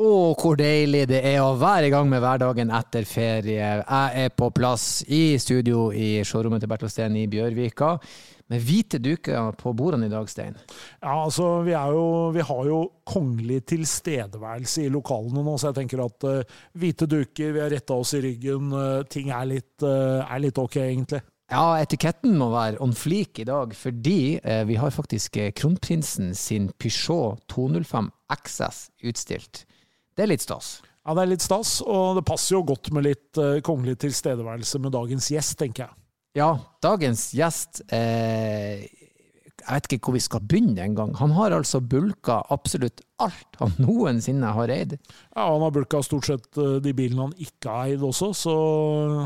Å, hvor deilig det er å være i gang med hverdagen etter ferie. Jeg er på plass i studio i showrommet til Bertil Steen i Bjørvika. Med hvite duker på bordene i dag, Stein. Ja, altså, vi, jo, vi har jo kongelig tilstedeværelse i lokalene nå, så jeg tenker at uh, hvite duker, vi har retta oss i ryggen, uh, ting er litt, uh, er litt, ok, egentlig. Ja, etiketten må være on fleak i dag, fordi vi har faktisk kronprinsen sin Peugeot 205 XS utstilt. Det er litt stas. Ja, det er litt stas, og det passer jo godt med litt uh, kongelig tilstedeværelse med dagens gjest, tenker jeg. Ja, dagens gjest eh, Jeg vet ikke hvor vi skal begynne engang. Han har altså bulka absolutt alt han noensinne har eid. Ja, han har bulka stort sett uh, de bilene han ikke har eid også, så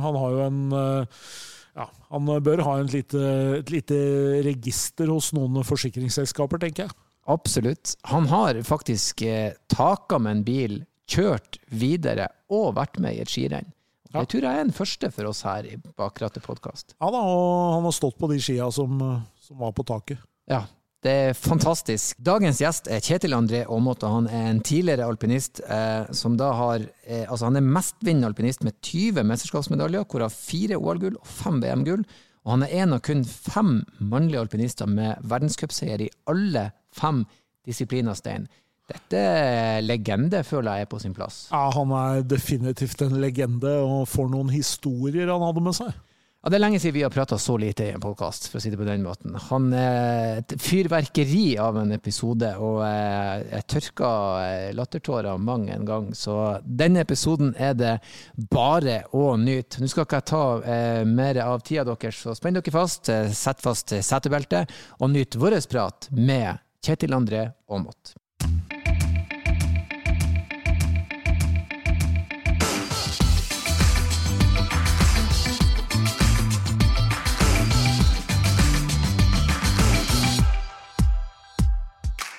han har jo en eh, ja, han bør ha lite, et lite register hos noen forsikringsselskaper, tenker jeg. Absolutt. Han har faktisk eh, taka med en bil, kjørt videre og vært med i et skirenn. Ja. Det tror jeg er en første for oss her i Bakrattet podkast. Ja da, og han har stått på de skia som, som, var på taket. Ja, det er fantastisk. Dagens gjest er Kjetil André Aamodt. Han er en tidligere alpinist eh, som da har eh, Altså, han er mestvinnende alpinist med 20 mesterskapsmedaljer, hvorav fire OL-gull og fem VM-gull. Og han er en av kun fem mannlige alpinister med verdenscupseier i alle fem disipliner, Stein. Dette er legende, føler jeg er på sin plass. Ja, han er definitivt en legende, og for noen historier han hadde med seg. Ja, Det er lenge siden vi har prata så lite i en podkast, for å si det på den måten. Han er et fyrverkeri av en episode, og jeg tørka lattertårer mang en gang. Så denne episoden er det bare å nyte. Nå skal ikke jeg ta eh, mer av tida deres, så spenn dere fast, eh, sett fast setebeltet, og nyt vår prat med Kjetil André Aamodt.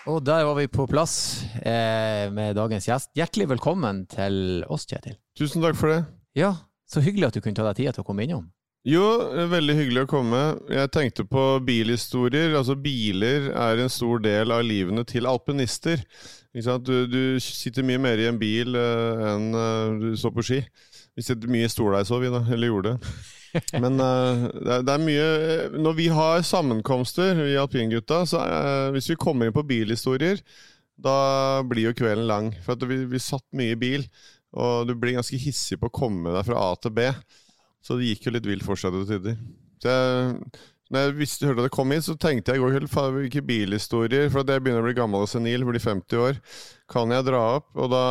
Og der var vi på plass eh, med dagens gjest. Hjertelig velkommen til oss, Kjetil. Tusen takk for det. Ja, Så hyggelig at du kunne ta deg tid til å komme innom. Jo, veldig hyggelig å komme. Jeg tenkte på bilhistorier. Altså, biler er en stor del av livene til alpinister. Du, du, sitter mye mer i en bil uh, enn uh, du står på ski. Vi setter mye i så, vi, da. Eller gjorde det. Men uh, det, er, det, er, mye Når vi har sammenkomster, vi alpingutta, så hvis vi kommer inn på bilhistorier, da blir jo kvelden lang. For vi, vi satt mye i bil, og du blir ganske hissig på å komme deg fra A til B. Så det gikk jo litt vilt for seg til tider. Når jeg visste, hørte at det kom hit, så tenkte jeg i går kveld hvilke bilhistorier For jeg begynner å bli gammel og senil, blir 50 år. Kan jeg dra opp? Og da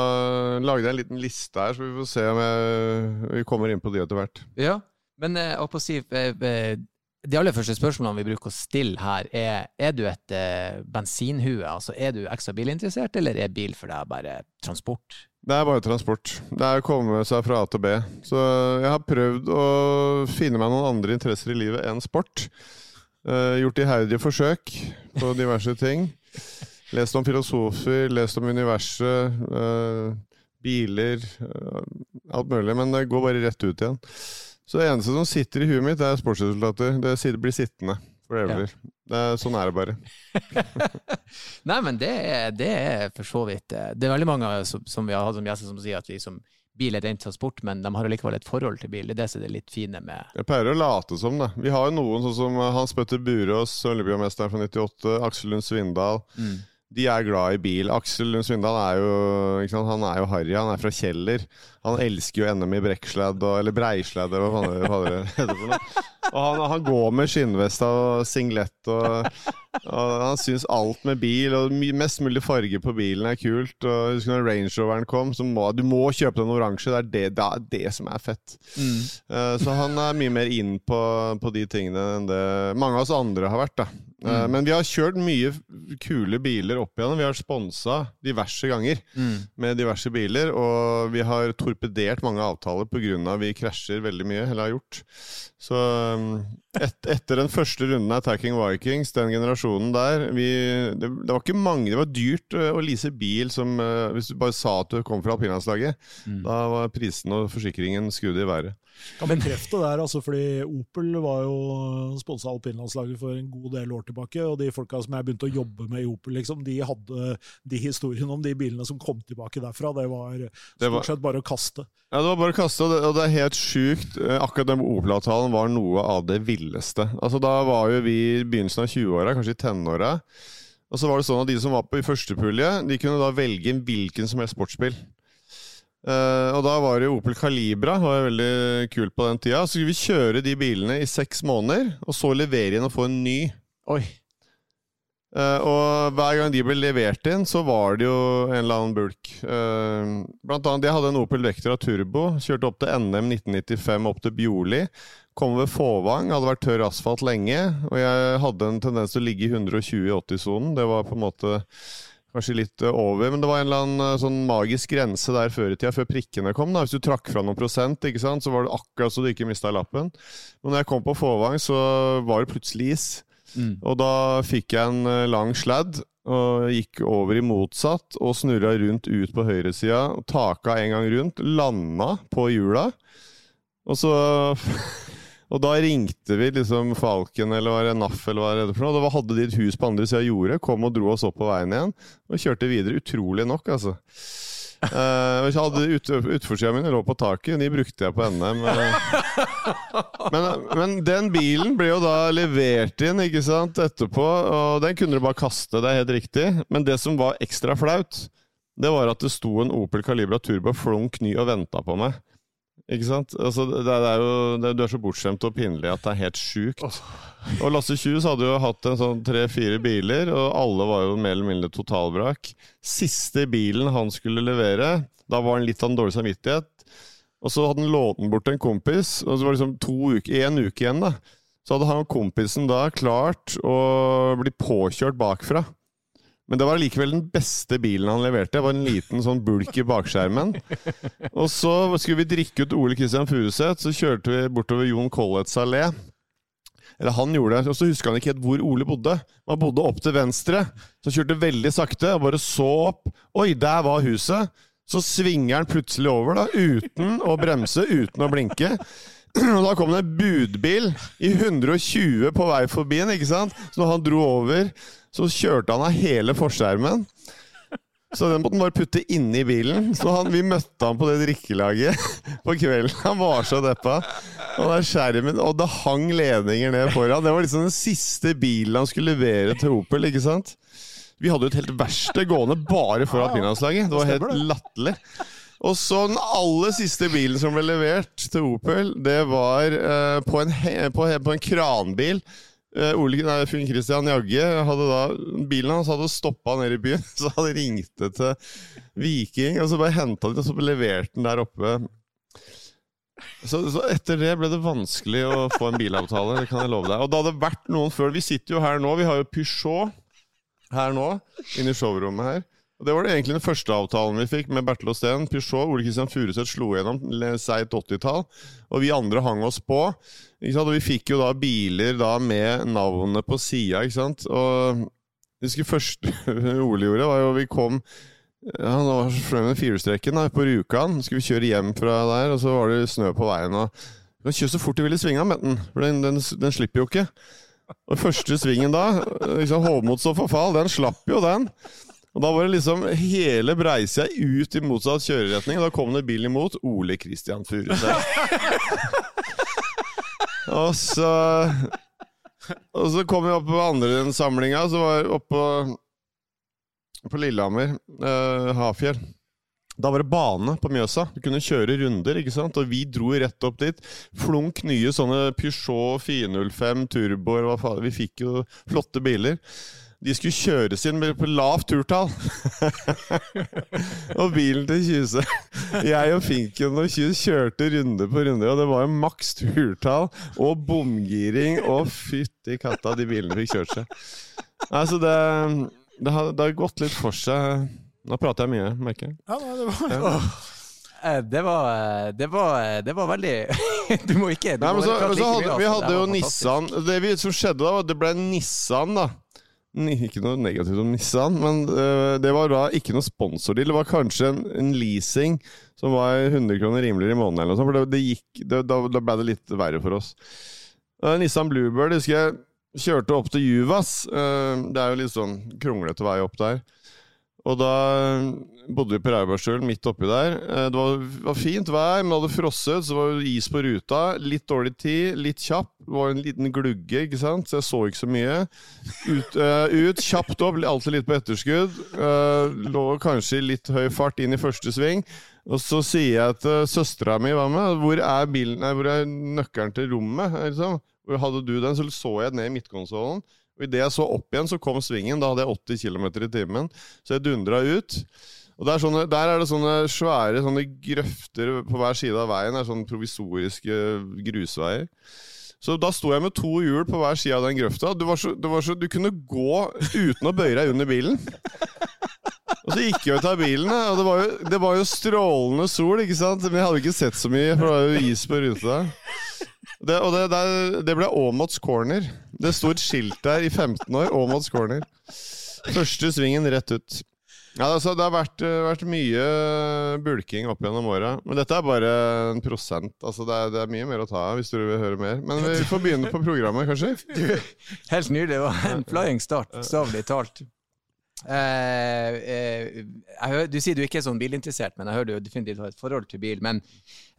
lagde jeg en liten liste her, så vi får se om jeg, vi kommer inn på de etter hvert. Ja, men jeg på å si eh, eh, de aller første spørsmålene vi bruker å stille her, er er du et eh, bensinhue? Altså, er du ekstra bilinteressert, eller er bil for deg bare transport? Det er bare transport. Det er å komme seg fra A til B. Så jeg har prøvd å finne meg noen andre interesser i livet enn sport. Uh, gjort iherdige forsøk på diverse ting. Lest om filosofer, lest om universet, uh, biler uh, Alt mulig. Men det går bare rett ut igjen. Så det eneste som sitter i huet mitt, er sportsresultater. Det blir sittende forever. Ja. Det er, sånn er det bare. Nei, men det er, det er, for så vidt eh, Det er veldig mange som, som vi har hatt som gjester som sier at vi som bil er rent transport, men de har likevel et forhold til bil. Det er det som er litt fine med Jeg pleier å late som det. Vi har jo noen sånn som Hans Petter Burås, olympiamesteren fra 98, Aksel Lund Svindal. Mm de er glad i bil. Aksel Lund Svindal er jo sant, han er jo harry. Han er fra Kjeller. Han elsker jo NM i brekksledd, eller breisledd, eller hva faen det heter for noe. Og han, han, går med skinnvest og singlet, og, og han syns alt med bil og mest mulig farge på bilen er kult. Og husker når Range Roveren kom, så må du må kjøpe den oransje. Det er det, det, er det som er fett. Mm. Uh, så han er mye mer inn på, på de tingene enn det mange av oss andre har vært. da Eh, mm. Men vi har kjørt mye kule biler opp igjen. Vi har sponsa diverse ganger mm. med diverse biler. Og vi har torpedert mange avtaler pga. vi krasjer veldig mye, eller har gjort. Så um, et, etter den første runden av Attacking Vikings, den generasjonen der vi, det, det, var ikke mange Det var dyrt uh, å lease bil som uh, Hvis du bare sa at du kom fra alpinlandslaget, mm. da var prisen og forsikringen skrudd i været. Kan bekrefte der, altså, fordi Opel var jo sponsa alpinlandslaget for en god del år tilbake. Og de folka som jeg begynte å jobbe med i Opel, liksom, de hadde de historiene om de bilene som kom tilbake derfra. Det var stort sett bare å kaste. Ja, det var bare å kaste, og det, og det er helt sjukt. Eh, akkurat den Opel-avtalen var noe av det villeste. Altså, Da var jo vi i begynnelsen av 20-åra, kanskje i tenåra. Og så var det sånn at De som var på i første pulje, de kunne da velge hvilken som helst sportsbil. Uh, og da var det Opel Calibra, var veldig kult på den tida. Så skulle vi kjøre de bilene i seks måneder, og så levere inn og få en ny. Oi. Uh, og hver gang de ble levert inn, så var det jo en eller annen bulk. Uh, blant annet, jeg hadde en Opel Vectra Turbo. Kjørte opp til NM 1995, opp til Bjorli. Kom ved Fåvang, hadde vært tørr asfalt lenge. Og jeg hadde en tendens til å ligge i 120 i 80-sonen. Det var på en måte Kanskje litt eh, over, men det var en eller annen eh, sånn magisk grense der før i tida, før prikkene kom. da. Hvis du trakk fra noen prosent, ikke sant, så var det akkurat så du ikke mista lappen. Men når jeg kom på Fåvang, så var det plutselig is. Mm. Og da fikk jeg en eh, lang sladd og gikk over i motsatt og snurra rundt ut på høyresida. Taka en gang rundt, landa på hjula, og så Og da ringte vi liksom Falken eller var det NAF eller hva det for noe. Da hadde de et hus på andre sida av jordet, kom og dro oss opp på veien igjen. Og kjørte videre. Utrolig nok, altså. Uh, jeg hadde ut, mine lå på taket, de brukte jeg på NM. Men, men, den bilen ble jo da levert inn ikke sant, etterpå, og den kunne du bare kaste, det er helt riktig. Men det som var ekstra flaut, det var at det sto en Opel Calibra Turbo flunk ny og venta på meg. Ikke sant? Altså, det, det, er jo, det, du er så bortskjemt og pinlig at det er helt sjukt. Og Lasse Kjus hadde jo hatt en sånn tre-fire biler, og alle var jo mer eller mindre totalvrak. Siste bilen han skulle levere, da var han litt av en dårlig samvittighet. Og så hadde han lånt den bort til en kompis, og så var det liksom to uker, en uke igjen. da. Så hadde han kompisen da klart å bli påkjørt bakfra. Men det var likevel den beste bilen han leverte. Det var en liten sånn bulk i bakskjermen. Og så skulle vi drikke ut Ole Kristian Furuseth, så kjørte vi bortover Jon Colletts allé. Eller han gjorde det, og så huska han ikke helt hvor Ole bodde. Han bodde opp til venstre. Så kjørte veldig sakte og bare så opp. Oi, der var huset! Så svinger han plutselig over, da, uten å bremse, uten å blinke. Og da kom det en budbil i 120 på vei forbi en, ikke sant? Så han dro over så kjørte han av hele forskjermen. Så den måtte han bare putte inni bilen. Så han, vi møtte han på det drikkelaget på kvelden. Han var så deppa. Og skjermen, og det hang ledninger ned foran. Det var liksom den siste bilen han skulle levere til Opel. ikke sant? Vi hadde jo et helt verksted gående bare for alpinlandslaget. Det var helt latterlig. Og så den aller siste bilen som ble levert til Opel, det var uh, på, en, på, på en kranbil Ole nei, Finn Christian Jagge hadde da Bilen hans hadde stoppa nede i byen, så han ringte til Viking, og så bare henta de og så leverte den der oppe. Så, så, etter det ble det vanskelig å få en bilavtale, det kan jeg love deg. Og det hadde vært noen før. Vi sitter jo her nå, vi har jo Peugeot her nå, inne i showrommet her. Og Det var det egentlig den første avtalen vi fikk med Bertil Osten. Peugeot, Ole Kristian Furuseth slo gjennom seigt 80-tall, og vi andre hang oss på. Og vi fikk jo da biler da med navnet på sida, ikke sant. Og skulle første Ole gjorde, var jo vi kom ja, Han var så med firehjulstrekken på Rjukan. Skulle vi kjøre hjem fra der, og så var det snø på veien. og Du så fort du vil i svingene med den, for den, den, den slipper jo ikke. Og første svingen da, liksom Hovmods og forfall, den slapp jo den. Og Da var det liksom hele breisida ut i motsatt kjøreretning, og da kom det bil imot. Ole Kristian Furuseth. og så Og så kom vi opp på andre samlinga, så var vi oppe på, på Lillehammer, eh, Hafjell. Da var det bane på Mjøsa. Du kunne kjøre runder, ikke sant? og vi dro rett opp dit. Flunk nye sånne Peugeot 405 turboer. Vi fikk jo flotte biler. De skulle kjøres inn på lavt turtall. og bilen til Kjuse Jeg og Finken og Kjus kjørte runde på runde, og det var jo maks turtall og bomgiring og fytti katta, de bilene fikk kjørt seg. Altså, det, det, har, det har gått litt for seg. Nå prater jeg mye, merker jeg. Ja, det var... Ja. Eh, det var, det var, det var veldig Du må ikke du Nei, men så, så hadde, Vi altså. hadde jo. Nissan Det vi, som skjedde da, var at det ble Nissan, da. Ikke noe negativt om Nissan, men uh, det var da ikke noe sponsordeal. Det var kanskje en, en leasing som var 100 kroner rimeligere i måneden, eller noe sånt, for det, det gikk, det, da, da ble det litt verre for oss. Uh, Nissan Bluebird husker jeg kjørte opp til Juvas. Uh, det er jo litt sånn kronglete vei opp der. Og da bodde vi på Raubergstølen, midt oppi der. Eh, Det var, var fint vær, men hadde frosset, så var det is på ruta. Litt dårlig tid, litt kjapp. Det var en liten glugge, ikke sant, så jeg så ikke så mye. Ut, uh, ut kjapt opp, alltid litt på etterskudd. Uh, lå kanskje i litt høy fart inn i første sving. Og så sier jeg til søstera mi hva med, hvor er, bilen, nei, hvor er nøkkelen til rommet? Liksom? Hadde du den? Så så jeg ned i midtkonsollen. Og Idet jeg så opp igjen, så kom svingen. Da hadde jeg 80 km i timen. Så jeg dundra ut. Og er sånne, der er det sånne svære sånne grøfter på hver side av veien. Det er sånne provisoriske grusveier. Så da sto jeg med to hjul på hver side av den grøfta. Du, så, du, så, du kunne gå uten å bøye deg under bilen. Og så gikk jeg ut av bilen, og det var, jo, det var jo strålende sol, ikke sant? Men jeg hadde ikke sett så mye, for det var jo is på ruta. Det, og det, der- det ble Åmots corner. Det sto et skilt der i 15 år. Åmots corner. Første svingen rett ut. Ja, altså, det har vært, eh, vært mye bulking opp gjennom åra. Men dette er bare en prosent. Altså, det, er, det er mye mer å ta av hvis du vil høre mer. Men vi får begynne på programmet, kanskje? Helt nydelig. Det var en flying start, bokstavelig talt. Eh, eh, jeg hører, du sier du ikke er sånn bilinteressert, men jeg hører du definitivt har et forhold til bil. Men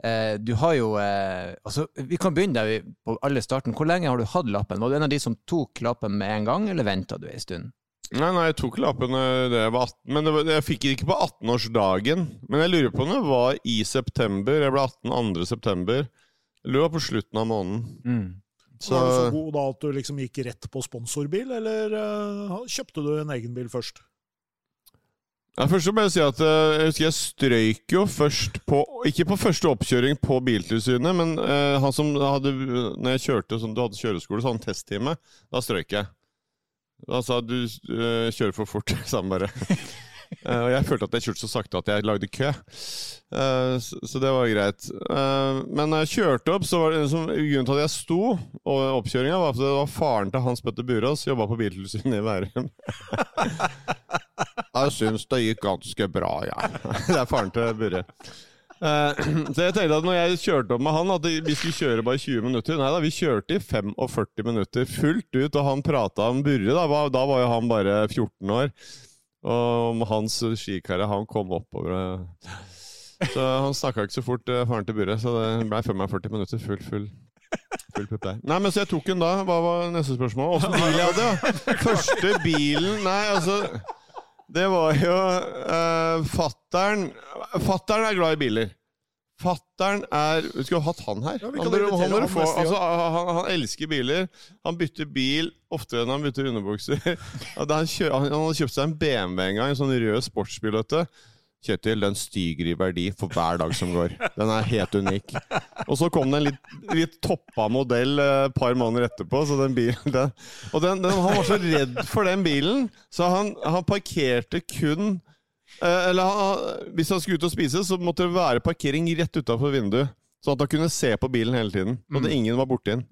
eh, du har jo eh, altså, Vi kan begynne der på alle starten. Hvor lenge har du hatt lappen? Var du en av de som tok lappen med en gang, eller venta du en stund? Nei, nei, jeg tok lappen eh, da jeg var 18. Men det var, jeg fikk det ikke på 18-årsdagen. Men jeg lurer på om det var i september. Jeg ble 18 2. september. Det var på slutten av måneden. Så var du så god da at du liksom gikk rett på sponsorbil, eller uh, kjøpte du en egen bil først? Ja, først så må jeg si at eh, jeg husker jeg strøyk jo først på Ikke på første oppkjøring på Biltilsynet, men uh, han som hadde Når jeg kjørte sånn, du hadde kjøreskole, så hadde han testtime. Da strøyk jeg. Da sa du uh, kjører for fort, sa han bare. Eh, og jeg følte at jeg kjørte så sakte at jeg lagde kø. Eh, så, det var greit. Eh, men når jeg kjørte opp, så var det liksom, grunnen til at jeg sto, og oppkjøringa, var at det var faren til Hans Petter Burås, jobba på Biltilsynet i Bærum. Jeg syns det gikk ganske bra, jeg. Det er faren til Burre. Så jeg tenkte at når jeg kjørte opp med han, at vi skulle kjøre bare 20 minutter. Nei da, vi kjørte i 45 minutter fullt ut, og han prata om Burre. Da da var jo han bare 14 år. Om hans skikarriere, han kom oppover. Så han snakka ikke så fort, eh, faren til Burre. Så det ble 45 minutter full, full. Nei, men så jeg tok den da. Hva var neste spørsmål? Åssen bil jeg hadde? ja? Første bilen Nei, altså Det var jo uh, Fattern Fattern er glad i biler. Fattern er Vi skulle hatt han her. Ja, han, invitere han, han få, altså, han, han elsker biler. Han bytter bil oftere enn han bytter underbukser. Han, han, han hadde kjøpt seg en BMW en gang, en sånn rød sportsbil. Kjetil, den stiger i verdi for hver dag som går. Den er helt unik. Og så kom det en litt, litt toppa modell eh, et par måneder etterpå. Så den bilen, den, og den, den, han var så redd for den bilen, så han, han parkerte kun eh, Eller hvis han skulle ut og spise, så måtte det være parkering rett utafor vinduet. Sånn at han kunne se på bilen hele tiden. Og at ingen var borti den.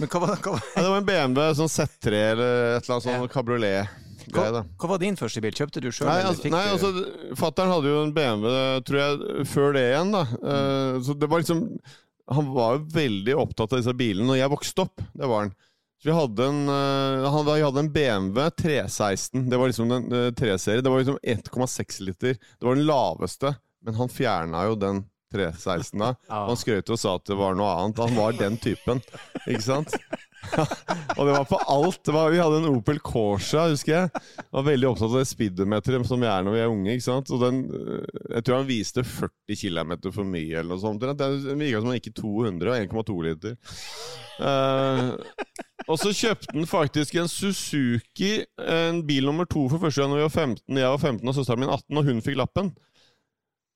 Men hva var, hva, var- Ja, det var en BMW sånn Z3 eller et eller annet sånn Ja. kabriolet. hva, hva var din første bil? Kjøpte du sjøl? Nei, altså, nei, altså Fattern hadde jo en BMW, tror jeg, før det igjen, da. Uh, så det var liksom Han var jo veldig opptatt av disse bilene når jeg vokste opp. Det var han. Vi hadde en, eh, han, vi hadde en BMW 316. Det var liksom den uh, 3-serie. Det var liksom 1,6 liter. Det var den laveste, men han fjerna jo den 316 da. Han skrøt og sa at det var noe annet. Han var den typen, ikke sant? og det var på alt. Var, vi hadde en Opel Corsa, husker jeg. Var veldig opptatt av det speedometeret som vi er når vi er unge. ikke sant? Og den, øh, Jeg tror han viste 40 km for mye, eller noe sånt. Det virka som han gikk i 200 og 1,2 liter. Uh, og så kjøpte han faktisk en Suzuki, en bil nummer to for første gang da vi var 15. Jeg var 15 og søsteren min 18, og hun fikk lappen.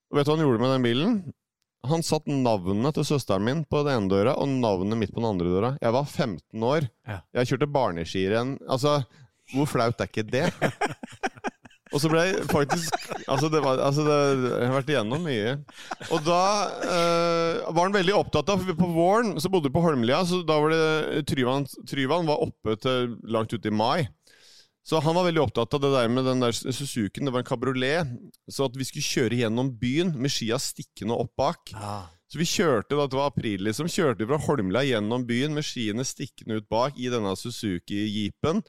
Og vet du hva han gjorde med den bilen? Han satt navnet til søsteren min på den ene døra og navnet mitt på den andre døra. Jeg var 15 år. Ja. Jeg kjørte barneskirenn. Altså, hvor flaut er ikke det? Og så ble jeg faktisk Altså, det var, altså det, jeg har vært igjennom mye. Og da eh, var han veldig opptatt av for På våren så bodde vi på Holmlia, så da var det Tryvann, Tryvann var oppe til langt ute i mai. Så han var veldig opptatt av det der med den der Suzuken. Det var en kabriolet. Så at vi skulle kjøre gjennom byen med skia stikkende opp bak. Så vi kjørte da det var april liksom, kjørte vi fra Holmlia gjennom byen med skiene stikkende ut bak i denne Suzuki-jeepen.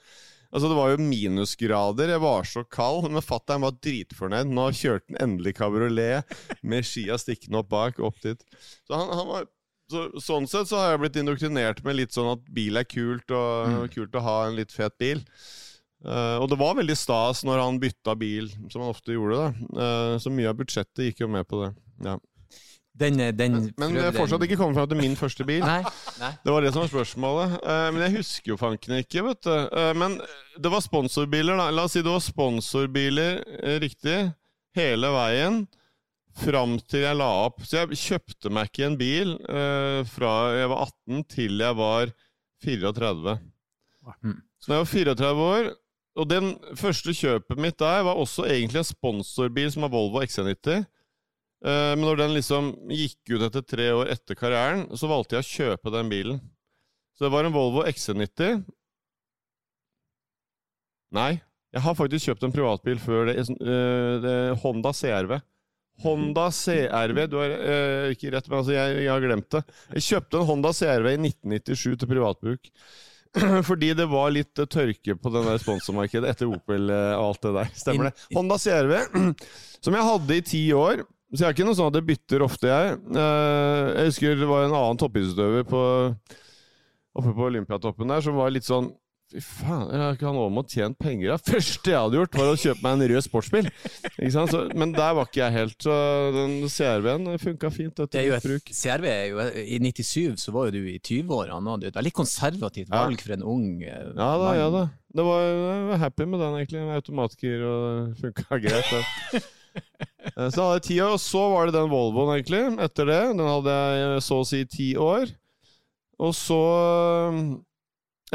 Altså Det var jo minusgrader, jeg var så kald, men fatter'n var dritfornøyd. Nå kjørte han endelig kabriolet med skia stikkende opp bak, opp dit. Så han, han var så, sånn sett så har jeg blitt indoktrinert med litt sånn at bil er kult, og Mm. kult å ha en litt fet bil. Eh, og det var veldig stas når han bytta bil, som han ofte gjorde. da Uh, Så mye av budsjettet gikk jo med på det. Ja. Den, den Men prøvde jeg har fortsatt ikke kommet fram til min første bil. Nei, nei. Det var det som var spørsmålet. Uh, men jeg husker jo fanken ikke, vet du. Eh, men det var sponsorbiler, da. La oss si det var sponsorbiler, eh, riktig, hele veien. Fram til jeg la opp. Så jeg kjøpte meg ikke en bil eh, fra jeg var 18 til jeg var 34. Mm. Så da jeg var 34 år Og den første kjøpet mitt der var også egentlig en sponsorbil som var Volvo XC90. Eh, Men når den liksom gikk ut etter tre år etter karrieren, så valgte jeg å kjøpe den bilen. Så det var en Volvo XC90. Nei, jeg har faktisk kjøpt en privatbil før det. eh, det Honda CRV. Honda CRV Du har eh, ikke rett, men altså jeg, jeg har glemt det. Jeg kjøpte en Honda CRV i 1997 til privatbruk. Fordi det var litt eh, tørke på den der sponsormarkedet etter Opel eh, og alt det der. Stemmer det. Honda CRV, som jeg hadde i ti år. Så jeg er ikke noe sånn at det bytter ofte, jeg. Eh, Jeg husker det var en annen toppidrettsutøver oppe på Olympiatoppen der som var litt sånn Fy faen, jeg har ikke noe med å tjene penger Det første jeg hadde gjort, var å kjøpe meg en rød sportsbil. Ikke? Så, men der var ikke jeg helt. Så den CRV-en funka fint Det er jo et. CRV er jo I 97 så var jo du i 20-årene. og Det er veldig konservativt Ja. valg for en ung eh, Ja da, mann. ja da. Det var, jeg var happy med den, egentlig. Med automatgir og funka greit. Det. Eh, Så hadde jeg ti år, og så var det den Volvoen, egentlig. Etter det. Den hadde jeg så å si ti år. Og så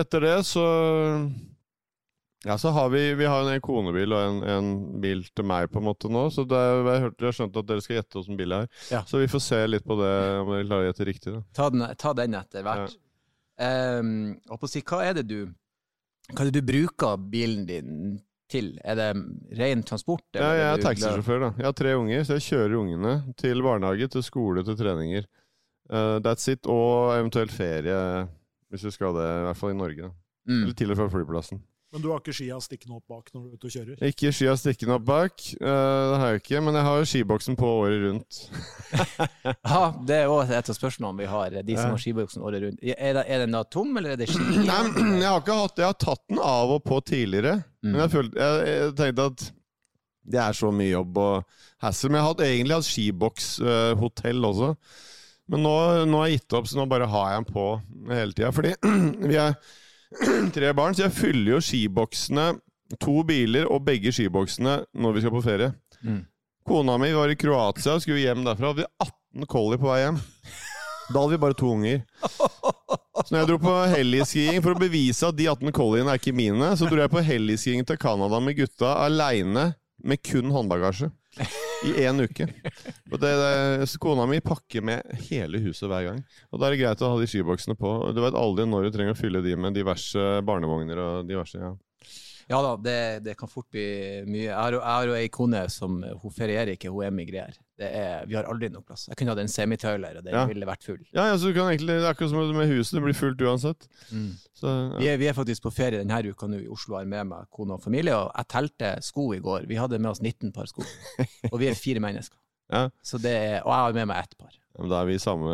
Etter det så Ja, så har vi Vi har en konebil og en, en bil til meg, på en måte, nå. Så det, er- jeg hørte jeg har skjønt at dere skal gjette hvilken bil det er. Ja. Så vi får se litt på det, om dere klarer å gjette riktig. da. Ta den, ta den etter hvert. Um, og på å si, hva er det du Hva er det du bruker bilen din til? Er det ren transport? Ja, jeg er taxisjåfør, da. Jeg har tre unger, så jeg kjører ungene til barnehage, til skole, til treninger. Uh, that's it. Og eventuelt ferie, hvis du skal det, i hvert fall i Norge. da. Mm. Eller til og fra flyplassen. Men du har ikke skia stikkende opp bak når du er ute og kjører? Ikke skia stikkende opp bak, uh, det har jeg ikke, men jeg har skiboksen på året rundt. Ja, det er også et av spørsmålene vi har, de som har skiboksen året rundt. Er, det, er den da tom, eller er det ski? Nei, jeg har ikke hatt Jeg har tatt den av og på tidligere, Mm. men jeg, følte, jeg, jeg tenkte at det er så mye jobb og hassle. Men jeg har egentlig hatt skibokshotell også. Men nå, nå har jeg gitt opp, så nå bare har jeg den på hele tida. Fordi vi er tre barn, så jeg fyller jo skiboksene To biler og begge skiboksene når vi skal på ferie. Mm. Kona mi var i Kroatia og skulle hjem derfra. Hadde vi 18 collie på vei hjem. Da hadde vi bare to unger. Så når jeg dro på helligskiing for å bevise at de 18 colliene er ikke mine, så dro jeg på helligskiing til Canada med gutta aleine med kun håndbagasje. I én uke. Og det, det, kona mi pakker med hele huset hver gang. Og da er det greit å ha de skiboksene på. Du vet aldri når du trenger å fylle de med diverse barnevogner og diverse ja. Ja da, det, det kan fort bli mye. Jeg har, jo- jeg har jo ei kone som hun ferierer ikke, hun emigrerer. Det er, vi har aldri noe plass. Jeg kunne hatt en semitrailer, og den Ja. ville vært full. Ja, ja, så du kan egentlig, Det er akkurat som med huset, det blir fullt uansett. Så, Vi er, vi er faktisk på ferie denne uka nå i Oslo, har med meg kone og familie, og jeg telte sko i går. Vi hadde med oss 19 par sko, og vi er fire mennesker. Ja. Så det er, og jeg har med meg ett par. Men Da er vi i samme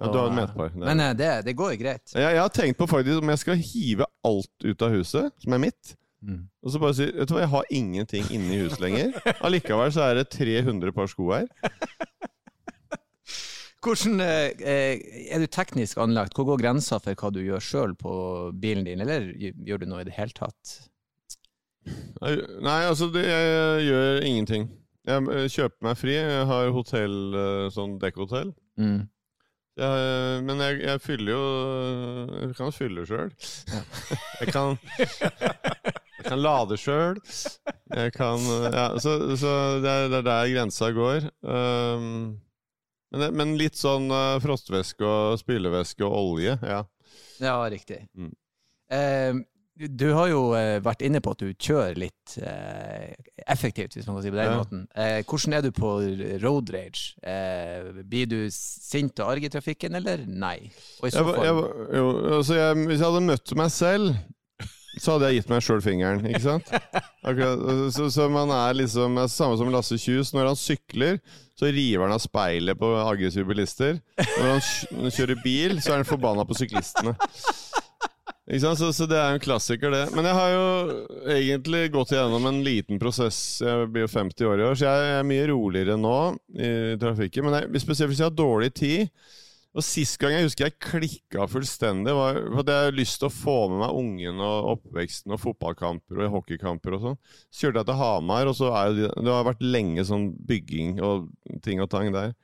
Ja, du har et medpar. Det Men eh, det, det går greit. jeg, jeg har tenkt på faktisk om jeg skal hive alt ut av huset, som er mitt. Mm. Og så bare sier Vet du hva, jeg har ingenting inne i huset lenger. Allikevel så er det 300 par sko her. Hvordan eh, eh, Er du teknisk anlagt? Hvor går grensa for hva du gjør sjøl på bilen din, eller gjør du noe i det hele tatt? Nei, altså, det, jeg gjør ingenting. Jeg eh, kjøper meg fri. Jeg har hotell, sånn dekkhotell. Mm. Jeg, men jeg, jeg fyller jo Jeg kan fylle sjøl. Jeg kan Jeg kan lade sjøl. Jeg kan Ja, så, så det, er, det er der grensa går. Um, men, men, litt sånn uh, frostvæske og spylevæske og olje, ja. Ja, riktig. Mm. Uh, du har jo uh, vært inne på at du kjører litt uh, effektivt, hvis man kan si på den ja. måten. Uh, hvordan er du på road rage? blir du sint og arg i trafikken, eller nei? Og i så fall jeg, jo, altså jeg, Hvis jeg hadde møtt meg selv, så hadde jeg gitt meg sjøl fingeren, ikke sant? Akkurat, så, så, man er liksom Samme som Lasse Kjus. Når han sykler, så river han av speilet på aggressive bilister. Når han kjører bil, så er han forbanna på syklistene. Ikke sant? Så, så, det er en klassiker, det. Men jeg har jo egentlig gått igjennom en liten prosess. Jeg blir jo 50 år i år, så jeg er mye roligere nå i trafikken. Men jeg, spesielt hvis jeg har dårlig tid Og Sist gang jeg husker jeg klikka fullstendig, var at jeg hadde lyst til å få med meg ungen og oppveksten og fotballkamper og hockeykamper og sånn. Så kjørte jeg til Hamar, og så er det, det har vært lenge sånn bygging og ting og tang der.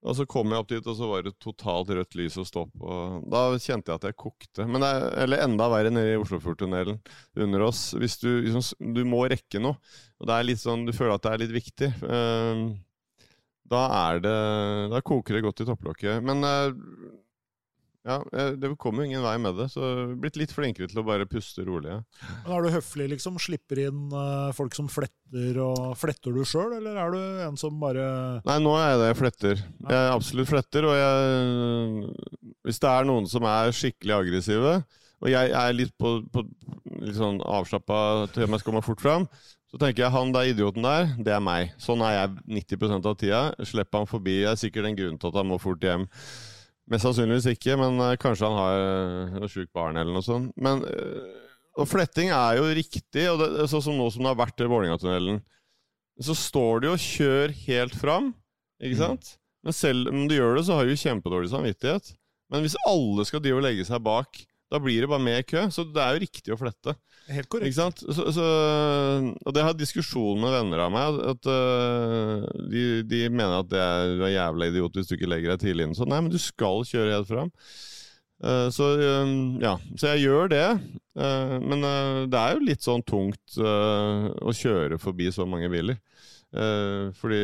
Og så kom jeg opp dit, og så var det totalt rødt lys og stopp. Og da kjente jeg at jeg kokte. Men det er, eller enda verre nede i Oslofjordtunnelen under oss. Hvis du, liksom, du må rekke noe, og det er litt sånn, du føler at det er litt viktig, uh, da er det Da koker det godt i topplokket. Men uh, ja, det kommer jo ingen vei med det. Så blitt litt flinkere til å bare puste rolig. Ja. Men Er du høflig, liksom? Slipper inn uh, folk som fletter, og fletter du sjøl, eller er du en som bare Nei, nå er jeg det jeg fletter. Jeg er absolutt fletter, og jeg Hvis det er noen som er skikkelig aggressive, og jeg er litt på, på litt sånn avslappa til om jeg skal komme fort fram, så tenker jeg han der idioten der, det er meg. Sånn er jeg 90% av tida. Slipper han forbi. Det er sikkert en grunn til at han må fort hjem. Mest sannsynligvis ikke, men uh, kanskje han har uh, noe sjukt barn eller noe sånt. Men, uh, og fletting er jo riktig, og det, sånn som nå som det har vært i Vålerenga-tunnelen. Så står de og kjører helt fram, ikke mm. sant? Men selv om du gjør det, så har du kjempedårlig samvittighet. Men hvis alle skal drive og legge seg bak da blir det bare mer kø. Så det er jo riktig å flette. Helt korrekt. Ikke sant? Så, så, og det har diskusjon med venner av meg. At uh, de, de, mener at det er, du er jævla idiot hvis du ikke legger deg tidlig inn. Så nei, men du skal kjøre helt fram. Uh, så uh, ja, så jeg gjør det. men det er jo litt sånn tungt å kjøre forbi så mange biler. fordi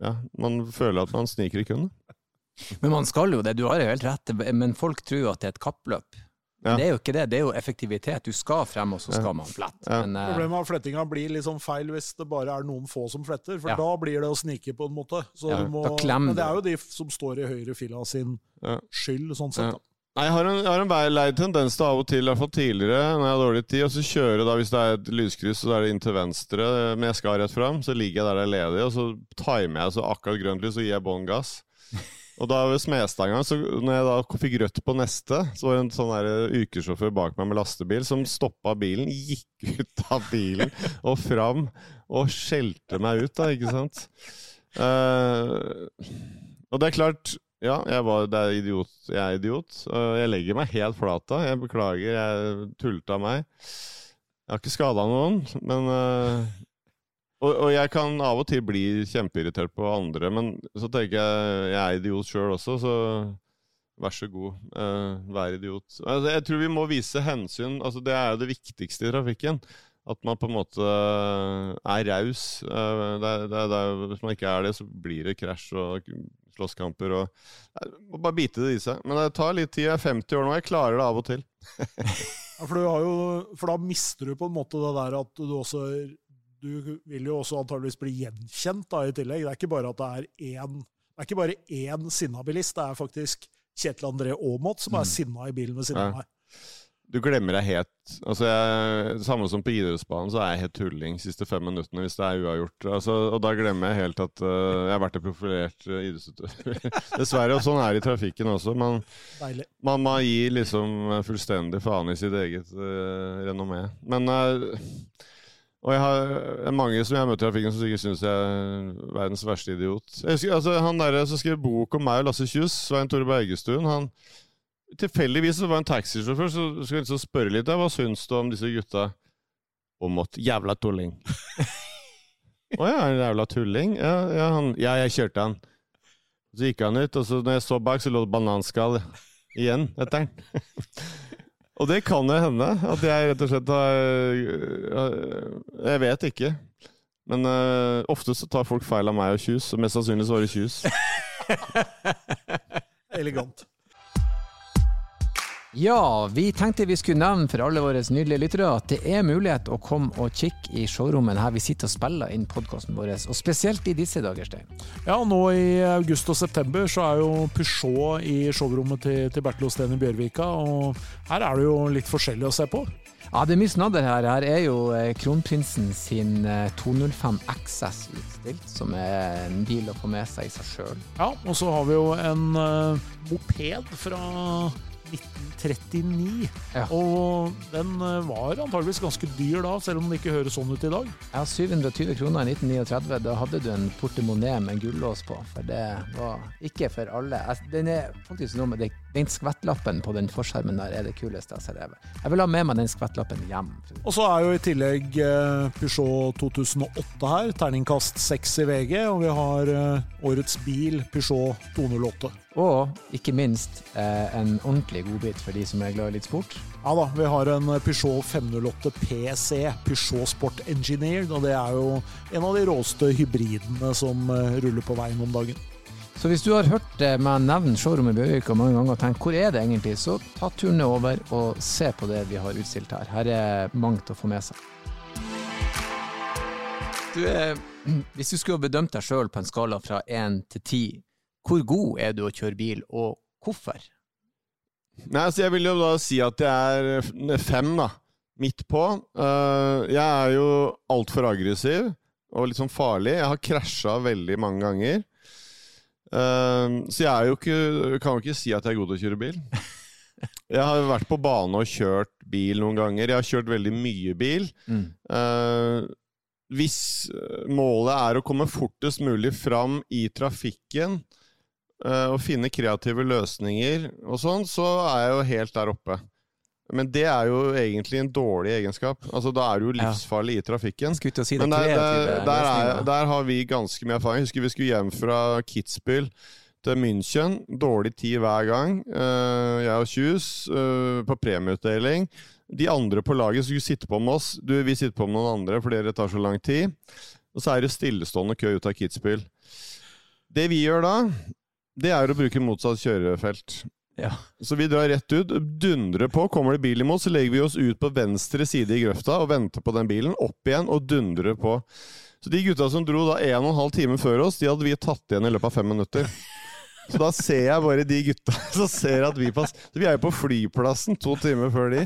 ja, man føler at man sniker i køen. Men man skal jo det, du har jo helt rett, men folk tror jo at det er et kappløp. Ja. Det er jo ikke det, det er jo effektivitet. Du skal frem, og så skal man flette. Ja. Men, uh... Problemet med flettinga blir liksom feil hvis det bare er noen få som fletter, for ja. da blir det å snike, på en måte. Må... Men det er jo de som står i høyre fila sin skyld, sånn sett. Nei, Jeg har en, jeg har en lei tendens til av og til, i hvert fall tidligere, når jeg har dårlig tid, og så kjøre da hvis det er et lyskryss, så er det inn til venstre, men jeg skal rett fram, så ligger jeg der det er ledig, og så timer jeg så akkurat grønt lys, og gir jeg bånn gass. Og da ved Smestad så når jeg da fikk rødt på neste, så var det en sånn der ukesjåfør bak meg med lastebil som stoppa bilen, gikk ut av bilen og fram og skjelte meg ut, da, ikke sant? Uh, og det er klart Ja, jeg, var, er idiot, jeg er idiot. Jeg legger meg helt flat da. Jeg beklager, jeg tulta meg. Jeg har ikke skada noen, men uh, og, og, jeg kan av og til bli kjempeirritert på andre, men så tenker jeg jeg er idiot sjøl også, så vær så god, uh, vær idiot. Altså, jeg tror vi må vise hensyn. Altså, det er jo det viktigste i trafikken. At man på en måte er raus. Uh, hvis man ikke er det, så blir det krasj og slåsskamper. Og, må bare bite det i seg. Men det tar litt tid. Jeg er 50 år nå, jeg klarer det av og til. ja, for, jo, for da mister du på en måte det der at du også du vil jo også antageligvis bli gjenkjent da, i tillegg. Det er ikke bare at det er én, det er ikke bare én sinna bilist, det er faktisk Kjetil André Aamodt som er mm. sinna i bilen ved siden av meg. Du glemmer deg helt altså jeg, Samme som på idrettsbanen, så er jeg helt tulling siste fem minuttene hvis det er uavgjort. Altså, og da glemmer jeg helt at uh, jeg har vært en profilert uh, idrettsutøver. Dessverre. Og sånn er det i trafikken også. Man, man må gi liksom fullstendig faen i sitt eget uh, renommé. Men uh, og jeg har mange som jeg har møtt i trafikken som sikkert syns jeg er verdens verste idiot. Jeg husker, altså, Han der som skrev bok om meg og Lasse Kjus, Svein Tore Bergestuen han Tilfeldigvis var en taxisjåfør, så skulle jeg liksom spørre litt hva syns du om disse gutta? Om at Jævla tulling. Å oh, ja, en jævla tulling? Ja, ja, han, ja, jeg kjørte han. Så gikk han ut, og så når jeg så bak, så lå det bananskall igjen etter han. Og det kan jo hende at jeg rett og slett har Jeg vet ikke. Men uh, ofte så tar folk feil av meg og Kjus, og mest sannsynlig så var det Kjus. Elegant. Ja, vi tenkte vi skulle nevne for alle våre nydelige lyttere at det er mulighet å komme og kikke i showrommet her vi sitter og spiller inn podkasten vår, og spesielt i disse dager, Stein. Ja, nå i august og september så er jo Peugeot i showrommet til, til Bertil Osten i Bjørvika, og her er det jo litt forskjellig å se på. Ja, det er mye snadder her. Her er jo eh, kronprinsen sin 205 eh, XS utstilt, som er en bil å få med seg i seg sjøl. Ja, og så har vi jo en uh, moped fra 1939. Ja. Og den eh, var antageligvis ganske dyr da, selv om den ikke høres sånn ut i dag. Ja, 720 kroner i 1939. Da hadde du en portemonee med en gullås på, for det var ikke for alle. Den er faktisk noe med det, den skvettlappen på den forskjermen der er det kuleste jeg har sett. Jeg vil ha med meg den skvettlappen hjem. Og så er jo i tillegg eh, Peugeot 2008 her, terningkast 6 i VG, og vi har eh, årets bil Peugeot 208. Og ikke minst eh, en ordentlig godbit for de som er glad i litt sport. Ja da, vi har en Peugeot 508 PC, Peugeot Sport Engineered. Og det er jo en av de råeste hybridene som eh, ruller på veien om dagen. Så hvis du har hørt eh, meg nevne showrommet Bjørvika mange ganger og tenkt hvor er det egentlig, så ta turen over og se på det vi har utstilt her. Her er mangt å få med seg. Du, eh, hvis du skulle bedømt deg sjøl på en skala fra én til ti, hvor god er du å kjøre bil, og hvorfor? Nei, altså Jeg vil jo da si at jeg er fem, da. Midt på. Uh, jeg er jo altfor aggressiv og litt sånn farlig. Jeg har krasja veldig mange ganger. Uh, så jeg er jo ikke, kan jo ikke si at jeg er god til å kjøre bil. Jeg har vært på bane og kjørt bil noen ganger. Jeg har kjørt veldig mye bil. Mm. Uh, hvis målet er å komme fortest mulig fram i trafikken, Eh, å finne kreative løsninger og sånn, så er jeg jo helt der oppe. Men det er jo egentlig en dårlig egenskap. Altså Da er du jo livsfarlig i trafikken. Si det, Men der, der, der, er, der, har vi ganske mye erfaring. Jeg husker vi skulle hjem fra Kitzbühel til München. Dårlig tid hver gang. Uh, jeg og Kjus uh, på premieutdeling. De andre på laget skulle sitte på med oss. Du, vi sitter på med noen andre fordi det tar så lang tid. Og så er det stillestående kø ut av Kitzbühel. Det vi gjør da, det er å bruke motsatt kjørefelt. Ja. Så vi drar rett ut, dundrer på. Kommer det bil imot, så legger vi oss ut på venstre side i grøfta og venter på den bilen. Opp igjen og dundrer på. Så de gutta som dro da en og en halv time før oss, de hadde vi tatt igjen i løpet av fem minutter. Så da ser jeg bare de gutta som ser at vi passer. Så vi er jo på flyplassen to timer før de.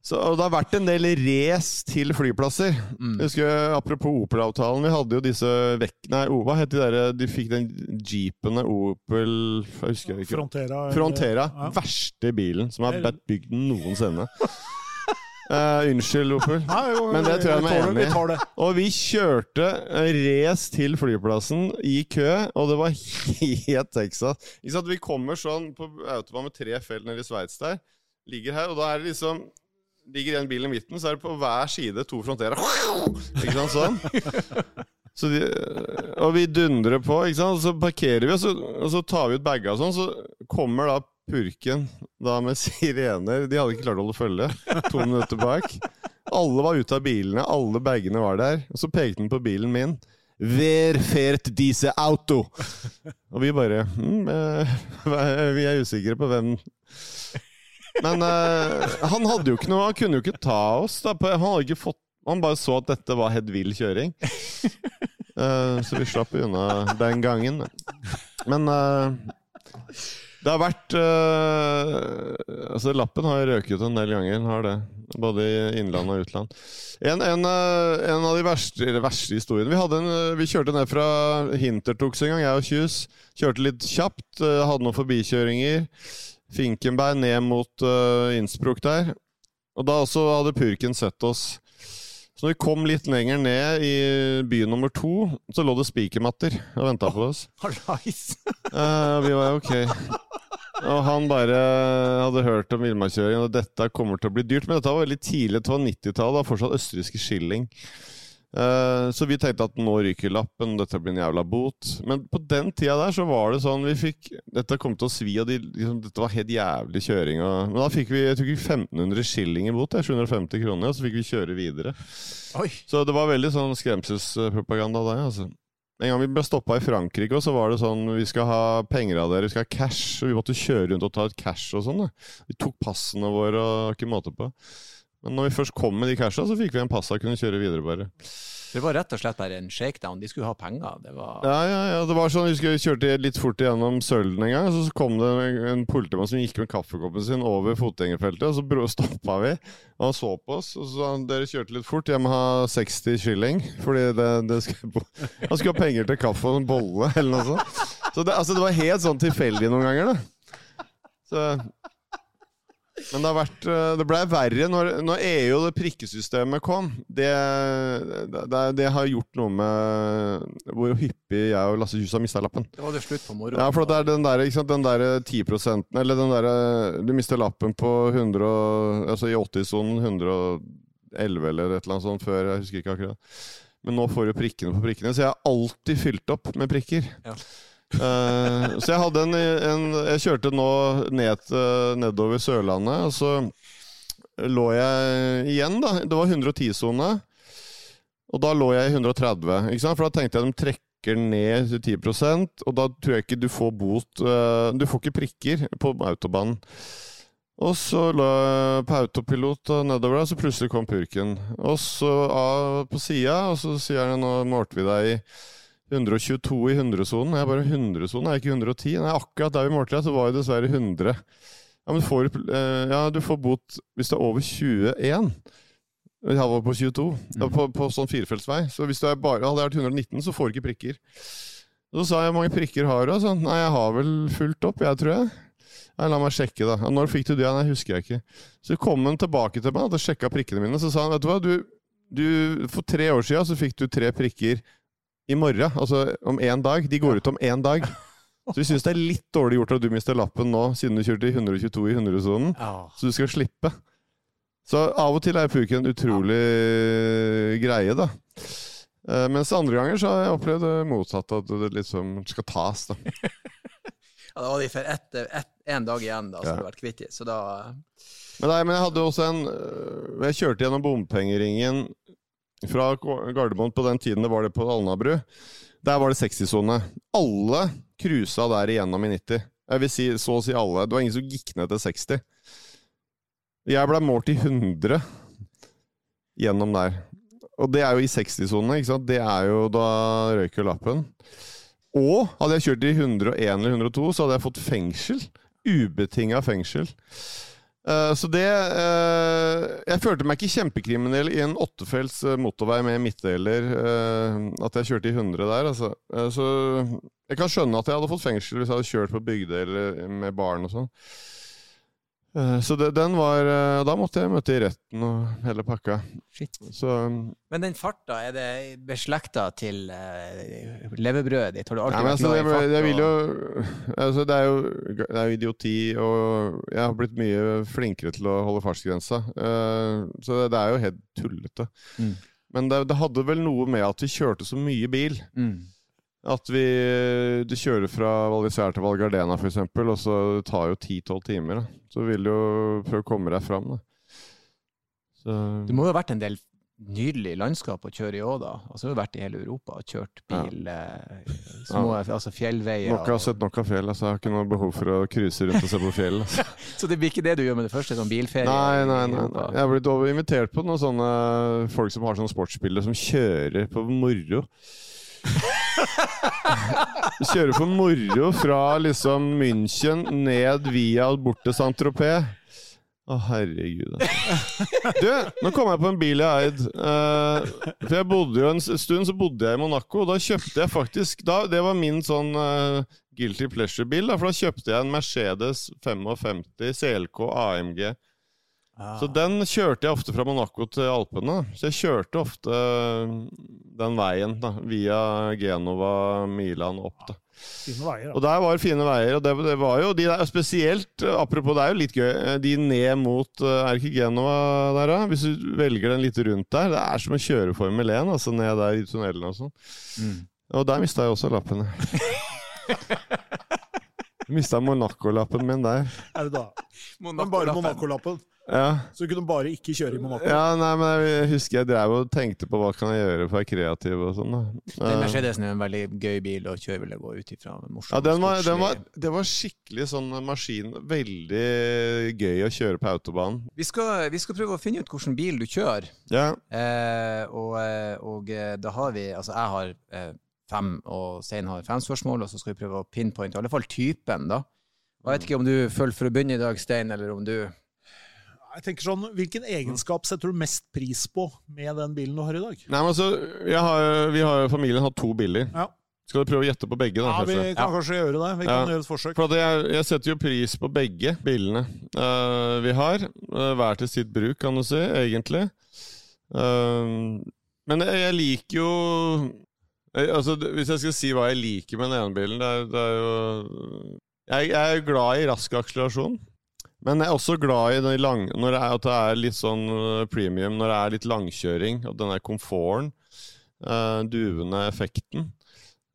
Så Det har vært en del race til flyplasser. Mm. Jeg husker, Apropos Opel-avtalen, vi hadde jo disse vekk... Nei, hva het de der De fikk den jeepene Opel jeg husker jeg ikke. Frontera. Frontera. Ja. Verste bilen som har blitt bygd noensinne. Uh, unnskyld, Opel. Nei, jo, Men det tror jeg vi er enig i. Og vi kjørte race til flyplassen i kø, og det var helt Texas. Vi kommer sånn på autobahn med tre felt nede i Sveits der. Ligger her, og da er det liksom ligger igjen bilen i midten, så er det på hver side to fronterer. Ikke sant, sånn? Så de, og vi dundrer på, ikke sant? så parkerer vi, og så, og så tar vi ut baga og sånn. Så kommer da purken da med sirener. De hadde ikke klart å holde følge. To minutter bak. Alle var ute av bilene, alle bagene var der. Og så pekte han på bilen min. Wer fährt diese Auto? Og vi bare eh, Vi er usikre på hvem men uh, han hadde jo ikke noe Han kunne jo ikke ta oss. Da. Han hadde ikke fått Han bare så at dette var helt vill kjøring. Uh, så vi slapp unna den gangen. Men uh, det har vært Altså, lappen har røket en del ganger. Har det. Både i innland og utland. En, en, en av de verste, verste historiene Vi, en, vi, kjørte ned fra Hintertux en gang, jeg og Kjus. Kjørte litt kjapt. Hadde noen forbikjøringer. Finkenberg ned mot uh, Innsbruck der. Og da også hadde purken sett oss. Så når vi kom litt lenger ned i by nummer to, så lå det spikermatter og venta på oss. Uh, vi var ok. Og han bare hadde hørt om villmarkskjøring, og dette kommer til å bli dyrt. Men dette var veldig tidlig, det var 90-tallet, det var fortsatt østerrikske skilling. Eh, så vi tenkte at nå ryker lappen, dette blir en jævla bot. Men på den tida der så var det sånn vi fikk Dette kom til å svi, og de, liksom, dette var helt jævlig kjøring. Og, men da fikk vi jeg tror ikke 1500 skilling i bot, 750 kroner, og så fikk vi kjøre videre. Oi. Så det var veldig sånn skremselspropaganda der, altså. En gang vi ble stoppa i Frankrike, og så var det sånn Vi skal ha penger av dere, vi skal ha cash. Og vi måtte kjøre rundt og ta ut cash og sånn. Vi tok passene våre og ikke måte på. Men når vi først kom med de casha, så fikk vi en pass og kunne kjøre videre, bare. Det var rett og slett bare en shakedown. De skulle ha penger. Det var Ja, ja, ja. Det var sånn, Vi kjørte litt fort gjennom Sølden en gang, og så kom det en, en politimann som gikk med kaffekoppen sin over fotgjengerfeltet, og så stoppa vi, og han så på oss, og så sa han dere kjørte litt fort, jeg må ha 60 shilling. fordi det, det skulle, han skulle ha penger til kaffe og en bolle, eller noe sånt. Så det, altså, det var helt sånn tilfeldig noen ganger, da. Så, men det har vært eh, Det ble verre når, når EU og det prikkesystemet kom. Det, det, det har gjort noe med hvor hyppig jeg og Lasse Kjus har mista lappen. det var det slutt på moro. Ja, for det er den der, ikke sant, den der 10% Eller den der Du mister lappen på 100 Altså i 80-sonen 111 eller et eller annet sånt før. Jeg husker ikke akkurat. Men nå får du prikkene på prikkene, så jeg har alltid fylt opp med prikker. Ja. Eh, så jeg hadde en, en Jeg kjørte nå ned, nedover Sørlandet, og så lå jeg igjen, da. Det var 110-sone. Og da lå jeg i 130, ikke sant? for da tenkte jeg de trekker ned til 10 og da tror jeg ikke du får bot eh, Du får ikke prikker på autobanen. Og så lå jeg på autopilot og nedover der, så plutselig kom purken. Og så av på sida, og så sier han nå målte vi deg i 122 i 100-sonen. Jeg er bare 100-sonen, er ikke 110? Nei, akkurat der vi målte så var jeg dessverre 100. Ja, men får, eh, ja, du får bot hvis det er over 21. Jeg var på 22, Mm. på, på sånn firefeltsvei. Så hvis du er bare, hadde jeg vært 119, så får du ikke prikker. Så sa jeg hvor mange prikker har du? Sånn, Nei, jeg har vel fulgt opp, jeg tror jeg. Nei, La meg sjekke, da. Når fikk du det? Nei, husker jeg ikke. Så kom han tilbake til meg, og sjekka prikkene mine, så sa han vet du hva, du, du, for tre år siden så fikk du tre prikker i morgen, altså om én dag. De går ut om én dag. Så vi syns det er litt dårlig gjort at du mister lappen nå, siden du kjørte i 122 i 100-sonen. Så du skal slippe. Så av og til er purken en utrolig greie, da. Eh, Mens andre ganger så har jeg opplevd det motsatte, at det liksom skal tas, da. Ja, da var de for ett, en dag igjen, da, så Ja. du det vært kvitt de. Så da Men, nei, men jeg hadde også en øh, Jeg kjørte gjennom bompengeringen fra Gardermoen på den tiden det var det på Alnabru. Der var det 60-sone. Alle cruisa der igjennom i 90. Jeg vil si så å si alle. Det var ingen som gikk ned til 60. Jeg ble målt i 100 gjennom der. Og det er jo i 60-sone, ikke sant. Det er jo Da røyker lappen. Og hadde jeg kjørt i 101 eller 102, så hadde jeg fått fengsel. Ubetinga fengsel. Eh, så det uh, Jeg følte meg ikke kjempekriminell i en åttefelts eh, motorvei med midtdeler. Uh, at jeg kjørte i 100 der, altså. Så jeg kan skjønne at jeg hadde fått fengsel hvis jeg hadde kjørt på Bygdøy med barn og sånn. Eh, så det, den var eh, Da måtte jeg møte i retten og hele pakka. Shit. Så Men den farta, er det beslekta til uh, levebrødet ditt? Har du alltid Nei, men vært altså, glad i fart? jeg vil jo altså, det, er jo det er jo idioti, og jeg har blitt mye flinkere til å holde fartsgrensa. Uh, så det, det er jo helt tullete. Mm. Men det, det hadde vel noe med at vi kjørte så mye bil. Mm. At vi Du kjører fra Valisær til Val Gardena, for eksempel, og så det tar jo 10-12 timer. Da. Så vil du jo prøve å komme deg fram, Det må jo ha vært en del nydelig landskap å kjøre i òg, da. Altså, du har vært i hele Europa og kjørt bil. ja. små, altså fjellveier. Nok har sett nok av fjell. Altså, jeg har ikke noe behov for å cruise rundt og se på fjell. Altså. Så det blir ikke det du gjør med det første, sånn bilferie? Nei, nei, nei, nei. Jeg har blitt invitert på noen sånne folk som har sånne sportsbiler som kjører på moro. kjører for moro fra liksom München ned via bort til Saint-Tropez. Å, herregud. Altså. Du, nå kom jeg på en bil jeg eid. Eh, for jeg bodde jo en stund så bodde jeg i Monaco, og da kjøpte jeg faktisk da, Det var min sånn uh, guilty pleasure-bil, for da kjøpte jeg en Mercedes 55 CLK AMG. Så den kjørte jeg ofte fra Monaco til Alpene. Så jeg kjørte ofte den veien da, via Genova, Milan og opp. da. Fine veier. Og der var fine veier, og det, det var jo de der spesielt Apropos, det er jo litt gøy. De ned mot eh, Er det ikke Genova der, da? Hvis du velger den litt rundt der. Det er som å kjøre Formel 1, altså ned der i tunnelen og sånn. Mm. Og der mista jeg også lappen. Mista Monaco-lappen min der. Er det da? Men bare Monaco-lappen. Ja. Så du kunne bare ikke kjøre i Monaco. ja, nei, men jeg husker jeg drev og tenkte på hva kan jeg gjøre for å være kreativ og sånn. Den Mercedesen er en veldig gøy bil å kjøre, vil jeg gå ut ifra. Ja, den var, den var, det var skikkelig sånn maskin. Veldig gøy å kjøre på autobanen. Vi skal, vi skal prøve å finne ut hvilken bil du kjører. Ja, Eh, og, eh, og eh, da har vi Altså, jeg har eh, fem, og Sein har fem spørsmål, og så skal vi prøve å pinpointe i alle fall typen, da. Jeg vet ikke om du følger for å begynne i dag, Stein, eller om du Jeg tenker sånn, Hvilken egenskap setter du mest pris på med den bilen du har i dag? Nei, men altså, har, vi har familien har to biler. Ja, Skal du prøve å gjette på begge, da? ja Vi kan kan kanskje gjøre det. Vi Ja. kan gjøre et forsøk. For jeg, jeg setter jo pris på begge bilene uh, vi har. Uh, hver til sitt bruk, kan du si, egentlig. Uh, men jeg, jeg liker jo jeg, altså, Hvis jeg skal si hva jeg liker med den ene bilen, det er, det er jo jeg, jeg er glad i rask akselerasjon. Men jeg er også glad i det lang, når det er, at det er litt sånn eh, premium, når det er litt langkjøring, og den der komforten, uh, duvende effekten.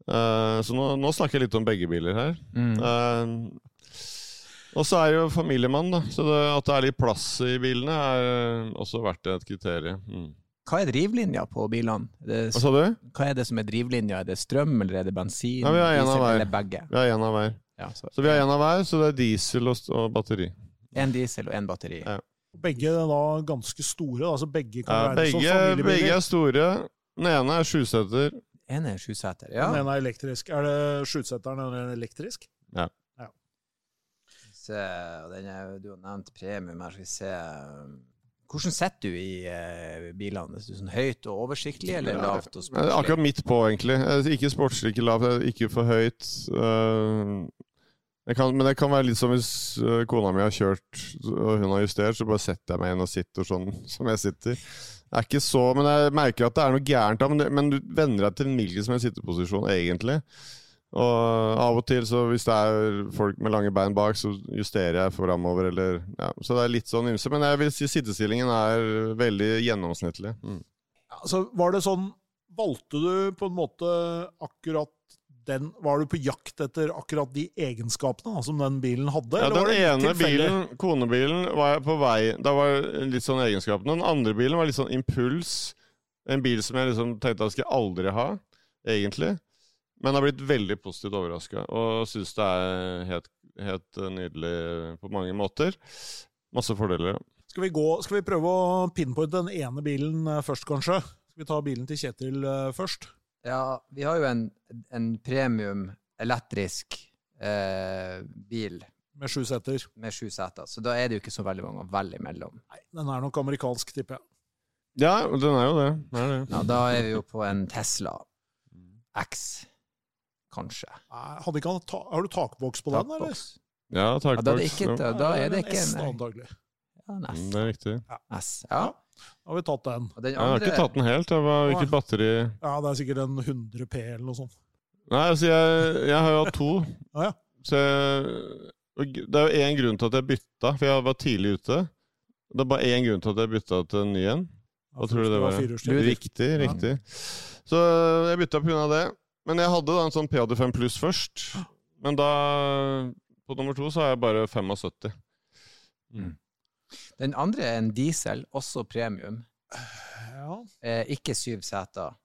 Uh, så nå, nå snakker jeg litt om begge biler her. mm. Uh, og så er det jo familiemann, da. Så det, at det er litt plass i bilene, er også verdt et kriterium. Mm. Hva er drivlinja på bilene? Det, Hva sa du? hva er det som er drivlinja? Er det strøm, eller er det bensin? Ja, vi har en av hver. Vi har én av hver. Ja, så, Så vi har én av hver, så det er diesel og, og batteri. En diesel og en batteri. Ja. Begge er da ganske store. altså Begge kan Ja, begge, begge familiebiler. er store. Den ene er sjuseter. En er sjuseter. Ja. Den ene er elektrisk. Er det sjuseteren eller elektrisk? Se, og den er, du har nevnt premium her, skal vi se. Hvordan sitter du i eh, bilene? Er du sånn høyt og oversiktlig, eller lavt og sportslig? Akkurat midt på, egentlig. Eh, Ikke sportslig, ikke lavt, eh, ikke for høyt. Eh, Det kan, men det kan være litt som hvis eh, kona mi har kjørt og hun har justert, så bare setter jeg meg inn og sitter sånn som jeg sitter. Det er ikke så, men jeg merker at det er noe gærent men, det, men du venner deg til en hvilken som helst sitteposisjon, egentlig. Og av og til, så hvis det er folk med lange bein bak, så justerer jeg framover, eller ja. Så det er litt sånn ymse. Men jeg vil si sittestillingen er veldig gjennomsnittlig. Mm. Altså, var det sånn Valgte du på en måte akkurat den Var du på jakt etter akkurat de egenskapene da, som den bilen hadde? Ja, den ene tilfellig? bilen, konebilen, var jeg på vei Da var litt sånn egenskapene. Den andre bilen var litt sånn impuls. En bil som jeg liksom tenkte jeg skulle aldri ha, egentlig. Men har blitt veldig positivt overraska og syns det er helt, helt nydelig på mange måter. Masse fordeler. Skal vi, gå, skal vi prøve å pinpointe den ene bilen eh, først, kanskje? Skal vi ta bilen til Kjetil eh, først? Ja, vi har jo en, en premium elektrisk eh, bil Med sju seter. med sju seter, så da er det jo ikke så veldig mange å velge imellom. Nei, den er nok amerikansk, tipper jeg. Ja, den er jo det. Den er det. Ja, da er vi jo på en Tesla X, kanskje. Nei, Hadde ikke han ta, har du takboks på den, eller? Takboks. Ja, Ja, da er det takboks. ikke, Ja. da, da er det ikke S, en, da, antagelig. ja, en Mm, S. Det er riktig. S. Ja. Da har vi tatt den. den andre... Jeg har ikke tatt den helt. Var hvilket batteri Ja, det er sikkert en 100 P eller noe sånt. Nei, altså, jeg, jeg har jo hatt to. Ja, ja. Så jeg, og det er jo én grunn til at jeg bytta, for jeg var tidlig ute. Det er bare én grunn til at jeg bytta til en ny en. Hva tror du det var? var Riktig, riktig. Så jeg bytta pga. det. Men jeg hadde da en sånn PAD5 pluss først. Men da, på nummer to, så har jeg bare 75. Den andre er en diesel, også premium. Ja. Eh, ikke syv seter.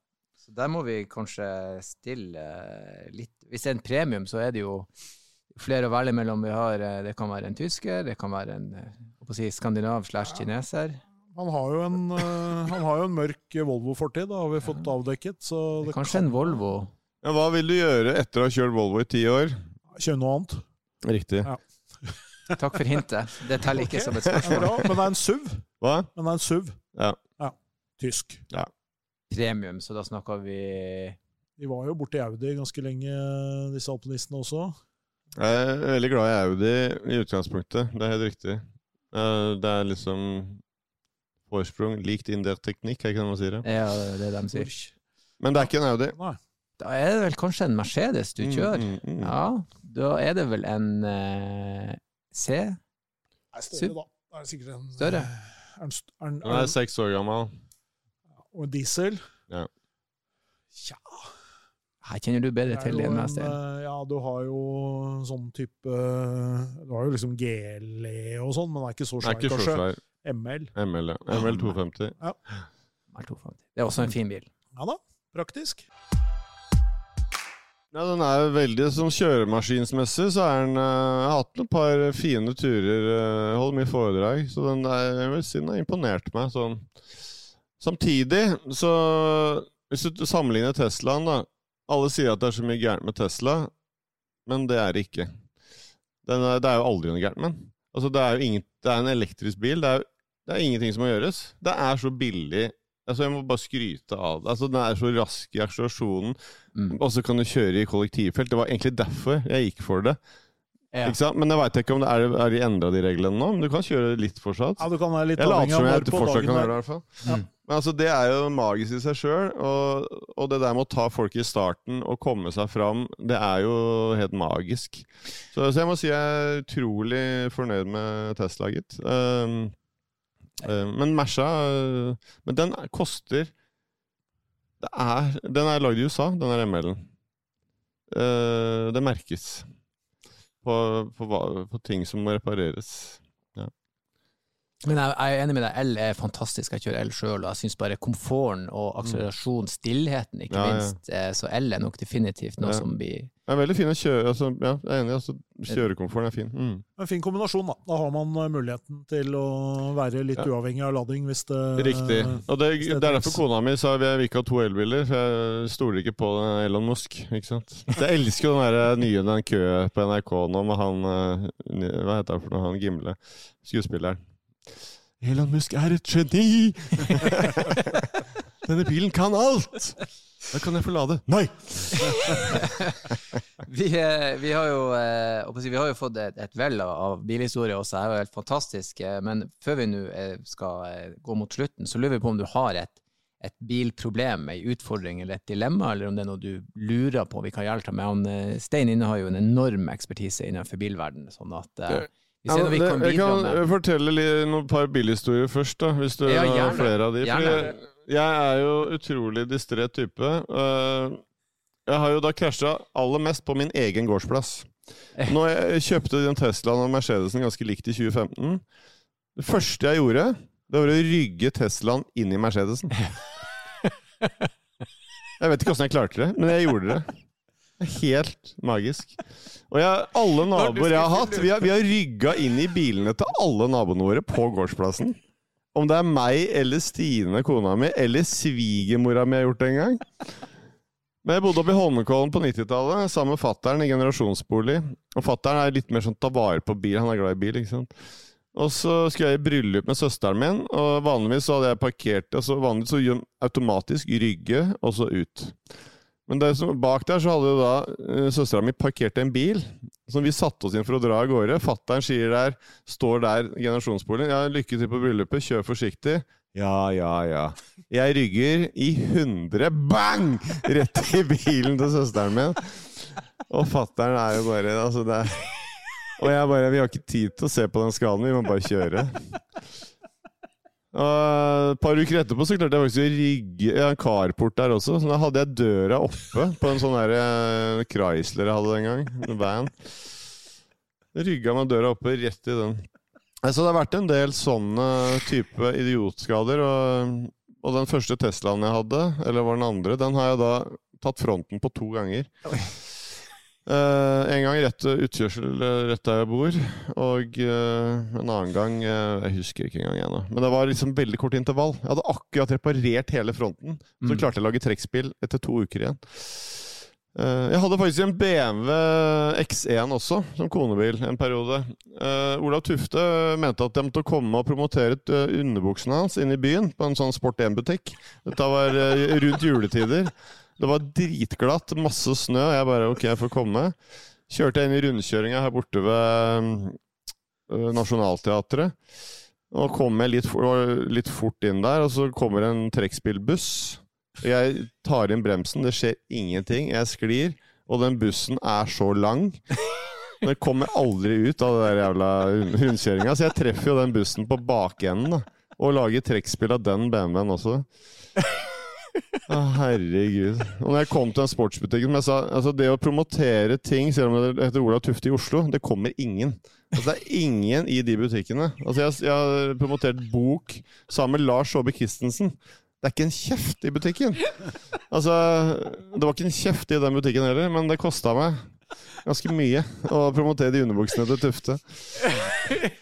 Så der må vi kanskje stille eh, litt Hvis det er en premium, så er det jo flere å velge mellom. Vi har, eh, det kan være en tysker, det kan være en eh, si, skandinav slash kineser. Han har jo en, han har jo en mørk Volvo-fortid, det har vi fått avdekket. Så det Kanskje en Volvo. Ja, hva vil du gjøre etter å ha kjørt Volvo i ti år? kan kjøre noe annet. Riktig. Ja. Takk for hintet. Det teller ikke okay. som et spørsmål. men det er en SUV. Hva? Men det er en SUV. Ja. Tysk. Ja. Premium, så da snakker vi De var jo borte i Audi ganske lenge, disse alpinistene også. Jeg er veldig glad i Audi i utgangspunktet. Det er helt riktig. Eh, det er liksom forsprung likt in der teknikk, er ikke det man sier? det? Ja, det er det de sier. Men det er ikke en Audi. Nei. Da er det vel kanskje en Mercedes du Mm, kjører? mm, mm. Ja, da er det vel en eh, C? Nei, større, da. Det er sikkert en Større? Er den er er er seks år gammel. Og diesel. Ja. Tja, Her kjenner du bedre til jo enn en, meg. Eh, Ja, du har jo sånn type Du har jo liksom GLE og sånn, men det er ikke så svær, kanskje. svær. ML. ML, ja. ML 250. R250. Det er også en fin bil. Ja da, praktisk. Ja, den er jo veldig sånn kjøremaskinsmessig så er den eh, Jeg har hatt et par fine turer, uh, holdt mye foredrag, så den er, jeg vil si den har imponert meg sånn. Samtidig så Hvis du sammenligner Teslaen, da Alle sier at det er så mye gærent med Tesla, men det er det ikke. Den er, det er jo aldri noe gærent med den. Altså, det er jo ingen, det er en elektrisk bil. Det er, det er ingenting som må gjøres. Det er så billig. Altså, jeg må bare skryte av det. Altså, den er så rask i akselerasjonen. Mm. Og så kan du kjøre i kollektivfelt. Det var egentlig derfor jeg gikk for det. Ja. Ikke sant? Men jeg veit ikke om det er, er de endra de reglene nå. Men du kan kjøre litt fortsatt. Ja, du kan være litt Jeg later som jeg fortsatt dagen kan gjøre det. er. i hvert fall. Ja. Men altså, Det er jo magisk i seg sjøl. Og, og det der med å ta folk i starten og komme seg fram, det er jo helt magisk. Så, så jeg må si jeg er utrolig fornøyd med Tesla, gitt. Um, men Merca uh, Men den koster er, Den er lagd i USA, den er ML-en. Uh, det merkes på, på, på ting som må repareres. Men jeg, jeg er enig med deg, L er fantastisk. Jeg kjører L sjøl, og jeg syns bare komforten og akselerasjon, stillheten ikke Ja, minst, Ja. så L er nok definitivt noe Ja. som blir Det er veldig fin å kjøre altså, Ja, jeg er enig. Altså, kjørekomforten er fin. Mm. En fin kombinasjon, da. Da har man eh, muligheten til å være litt Ja. uavhengig av lading hvis det Riktig. Og det, det er derfor kona mi sa vi vil ikke ha to elbiler, for jeg stoler ikke på Elon Musk. ikke sant? Jeg elsker jo den der nye den køen på NRK nå med han eh, Hva heter han for noe? Han Gimle. Skuespilleren. Elon Musk er et geni! Denne bilen kan alt! Da kan jeg få lade. Nei! Vi, eh, vi, har jo, eh, vi har jo fått et, et vell av, bilhistorie bilhistorier også, det er jo helt fantastisk. eh, Men før vi nå skal gå mot slutten, så lurer vi på om du har et, et bilproblem, ei utfordring eller et dilemma, eller om det er noe du lurer på vi kan hjelpe deg med. Han, Stein innehar jo en enorm ekspertise innenfor bilverdenen, sånn at ser Ja, det- kan jeg kan fortelle litt, noen par bilhistorier først, da, hvis du Ja, har flere av de. Fordi jeg er jo utrolig distré type. Uh, Jeg har jo da krasja aller mest på min egen gårdsplass. Når jeg kjøpte den Teslaen og Mercedesen ganske likt i 2015 Det første jeg gjorde, det var å rygge Teslaen inn i Mercedesen. Jeg vet ikke åssen jeg klarte det, men jeg gjorde det. Helt magisk. Og jeg, alle naboer jeg har hatt, vi har, vi har rygga inn i bilene til alle naboene våre på gårdsplassen. Om det er meg eller Stine, kona mi, eller svigermora mi har gjort det en gang. Men jeg bodde oppe i Holmenkollen på 90-tallet sammen med fattern i generasjonsbolig. Og fattern er litt mer sånn ta vare på bil, han er glad i bil, ikke sant. Og så skulle jeg i bryllup med søsteren min, og vanligvis så hadde jeg parkert altså Vanligvis så automatisk rygge, og så ut. Men som, bak der så hadde jo da uh, søstera mi parkert en bil som vi satte oss inn for å dra av gårde. Fattern sier der, står der generasjonsboligen, ja, lykke til på bryllupet, kjør forsiktig. Ja, ja, ja. Jeg rygger i 100 bang! Rett i bilen til søsteren min. Og fattern er jo bare altså det er, Og jeg bare Vi har ikke tid til å se på den skalaen, vi må bare kjøre. Og Et par uker etterpå så klarte jeg faktisk å rygge ja, en carport der også. Så da hadde jeg døra oppe på en sånn der eh, Chrysler jeg hadde den gang. En van. Rygga meg døra oppe rett i den. Nei, Så det har vært en del sånne type idiotskader. Og, og den første Teslaen jeg hadde, eller var den andre, den har jeg da tatt fronten på to ganger. Eh, en gang rett utkjørsel eh, rett der jeg bor, og uh, en annen gang uh, Jeg husker ikke engang ennå. nå. Men det var liksom veldig kort intervall. Jeg hadde akkurat reparert hele fronten. Så Mm. klarte jeg å lage trekkspill etter to uker igjen. Eh, jeg hadde faktisk en BMW X1 også, som konebil, en periode. Eh, Olav Tufte mente at jeg måtte komme og promotere eh, underbuksene hans inne i byen, på en sånn Sport 1-butikk. Dette var eh, rundt juletider. Det var dritglatt, masse snø. Jeg bare OK, jeg får komme. Kjørte jeg inn i rundkjøringa her borte ved uh, Nationaltheatret. Og kommer litt, for, litt fort inn der, og så kommer en trekkspillbuss. Jeg tar inn bremsen, det skjer ingenting. Jeg sklir, og den bussen er så lang. Den kommer aldri ut av den der jævla rundkjøringa, så jeg treffer jo den bussen på bakenden. Og lager trekkspill av den BMW-en også. Å, herregud. Og når jeg kom til den sportsbutikken jeg sa, altså Det å promotere ting, selv om det heter Olav Tufte i Oslo, det kommer ingen. Altså Det er ingen i de butikkene. Altså Jeg, jeg har promotert bok sammen med Lars Saabye Christensen. Det er ikke en kjeft i butikken! Altså, Det var ikke en kjeft i den butikken heller, men det kosta meg ganske mye å promotere de underbuksene til Tufte.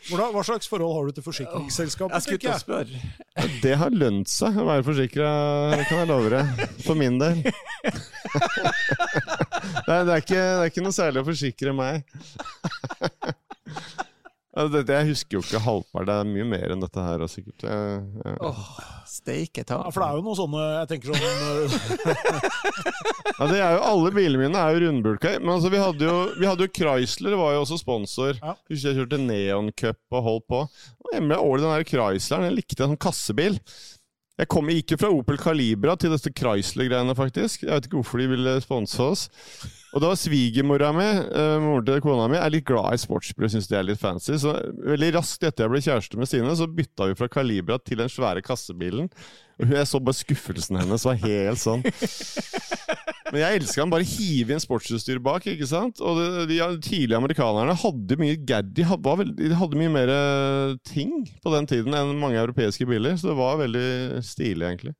Hvordan, hva slags forhold har du til forsikringsselskapet? Jeg skulle til å spørre. Det har lønt seg å være forsikra, kan jeg love deg. For min del. Det er, det, er ikke, det er ikke noe særlig å forsikre meg. Altså, dette, jeg husker jo ikke halvparten. Det er mye mer enn dette her. sikkert. Jeg, jeg. Åh, steike ta. Ja, for det er jo noen sånne Jeg tenker sånn Ja, det er jo, alle bilene mine er jo rundbulka. Men altså, vi hadde jo, vi hadde jo Chrysler, var jo også sponsor. Ja. Husker jeg kjørte Neon Cup og holdt på. Og hjemme over den der Chrysleren, jeg likte en sånn kassebil. Jeg, kom, jo fra Opel Calibra til dette Chrysler-greiene, faktisk. Jeg vet ikke hvorfor de ville sponse oss. Og da svigermora mi, uh, moren til kona mi, er litt glad i sportsbrød, syns det er litt fancy. Så veldig raskt etter jeg ble kjæreste med Stine, så bytta vi fra Calibra til den svære kassebilen. Jeg så bare skuffelsen hennes var helt sånn. Men jeg elska han. Bare hive inn sportsutstyr bak. ikke sant? Og det, de tidlige amerikanerne hadde mye gad, de hadde, de hadde mye mer ting på den tiden enn mange europeiske biler. Så det var veldig stilig, egentlig.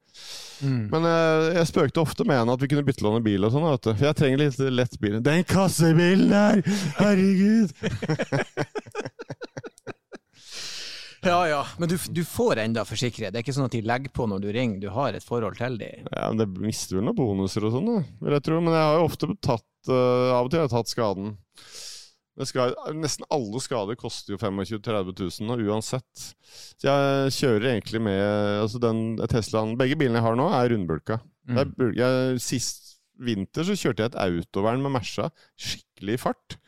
Mm. Men uh, jeg spøkte ofte med henne at vi kunne byttelåne bil og sånn. For jeg trenger litt lett bil. Det er en kassebil der! Herregud! ja ja, men du, du får enda forsikre. Det er ikke sånn at de legger på når du ringer, du har et forhold til dem. Ja, men Det mister vel noen bonuser og sånn, vil jeg tro. Men jeg har jo ofte tatt uh, Av og til har jeg tatt skaden. Skal, nesten alle skader koster jo 25 000-30 000 uansett. Så jeg kjører egentlig med altså den Teslaen Begge bilene jeg har nå, er rundbulka. Mm. Er, jeg, sist vinter så kjørte jeg et autovern med Mersa. Skikkelig fart.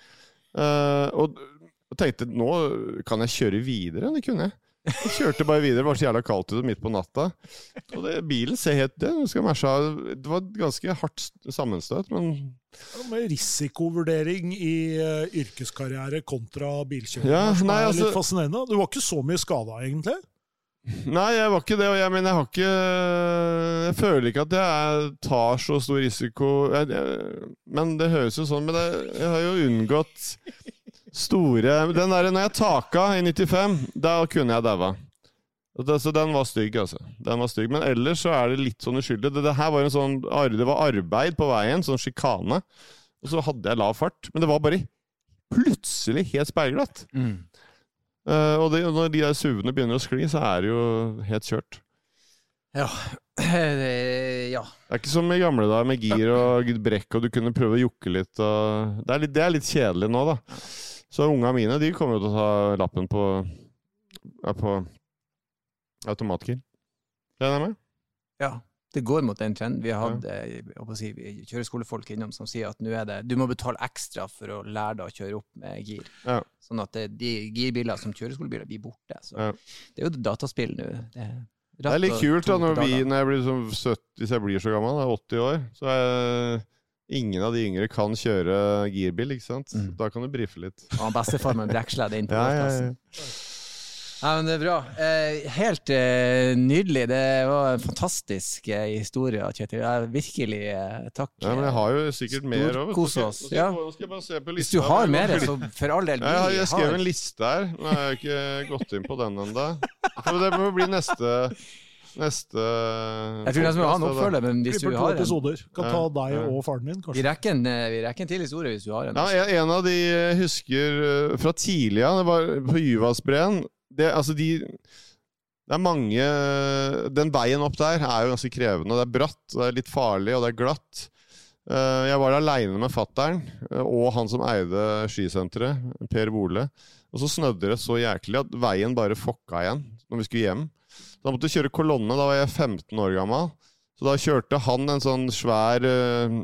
Uh, og, og tenkte nå kan jeg kjøre videre. Det kunne jeg. Jeg kjørte bare videre, det var så jævla kaldt ute midt på natta. Og det, bilen ser helt det. Skal det var ganske hardt sammenstøt, men Med risikovurdering i uh, yrkeskarriere kontra bilkjøring ja, nei, nei, er altså, litt fascinerende. Du var ikke så mye skada, egentlig? Nei, jeg var ikke det. Og jeg, men jeg har ikke Jeg føler ikke at jeg tar så stor risiko. Jeg, jeg, men det høres jo sånn Men det, jeg har jo unngått store Den der, når jeg taka i 95, da kunne jeg daua. Så den var stygg, altså. Den var stygg. Men ellers så er det litt sånn uskyldig. Det, det, her var en sånn, det var arbeid på veien, sånn sjikane. Og så hadde jeg lav fart. Men det var bare plutselig helt speilglatt. Mm. Uh, og det, når de der SUV-ene begynner å skli, så er det jo helt kjørt. Ja. ja. Det er ikke som i gamle dager med gir og brekk, og du kunne prøve å jukke litt. Og... Det, er litt det er litt kjedelig nå, da. Så unga mine de kommer jo til å ta lappen på, ja, på automatgir. Regner jeg med? Ja, det går mot den trenden. Vi har hatt ja. si, kjøreskolefolk innom som sier at nå er det, du må betale ekstra for å lære deg å kjøre opp med gir. Ja. Sånn at det, de girbiler som kjøreskolebiler blir borte. Så ja. Det er jo dataspill nå. Det, det er litt kult da, når, vi, når jeg blir sånn 70, hvis jeg blir så gammel, 80 år, så er jeg Ingen av de yngre kan kjøre girbil, ikke sant? Mm. Da kan du brife litt. Og bestefar med brekksledd inn på ja, ja, ja. ja, men det er bra. Eh, helt eh, nydelig. Det var en fantastisk eh, historie, Kjetil. virkelig eh, takk. Ja, men jeg har jo sikkert mer òg. Kos oss. Ja. Hvis du har mer, så for all del. Ja, jeg skrev en liste her. Nå har jeg ikke gått inn på den ennå. Det må bli neste Neste Jeg tror nesten vi har en oppfølger, men hvis du har en episoder. Kan ta deg og faren din, kanskje. Vi rekker en, eh, vi rekker en til historie hvis du har en. Ja, en av de jeg husker eh, fra tidlig av, det var på Juvasbreen. Det, altså de det er mange Den veien opp der er jo ganske krevende. Det er bratt, det er litt farlig, og det er glatt. Eh, jeg var aleine med fattern og han som eide skisenteret, Per Bole. Og så snødde det så jæklig at veien bare fokka igjen når vi skulle hjem. Da måtte jeg kjøre kolonne. Da var jeg 15 år gammel. Så da kjørte han en sånn svær uh,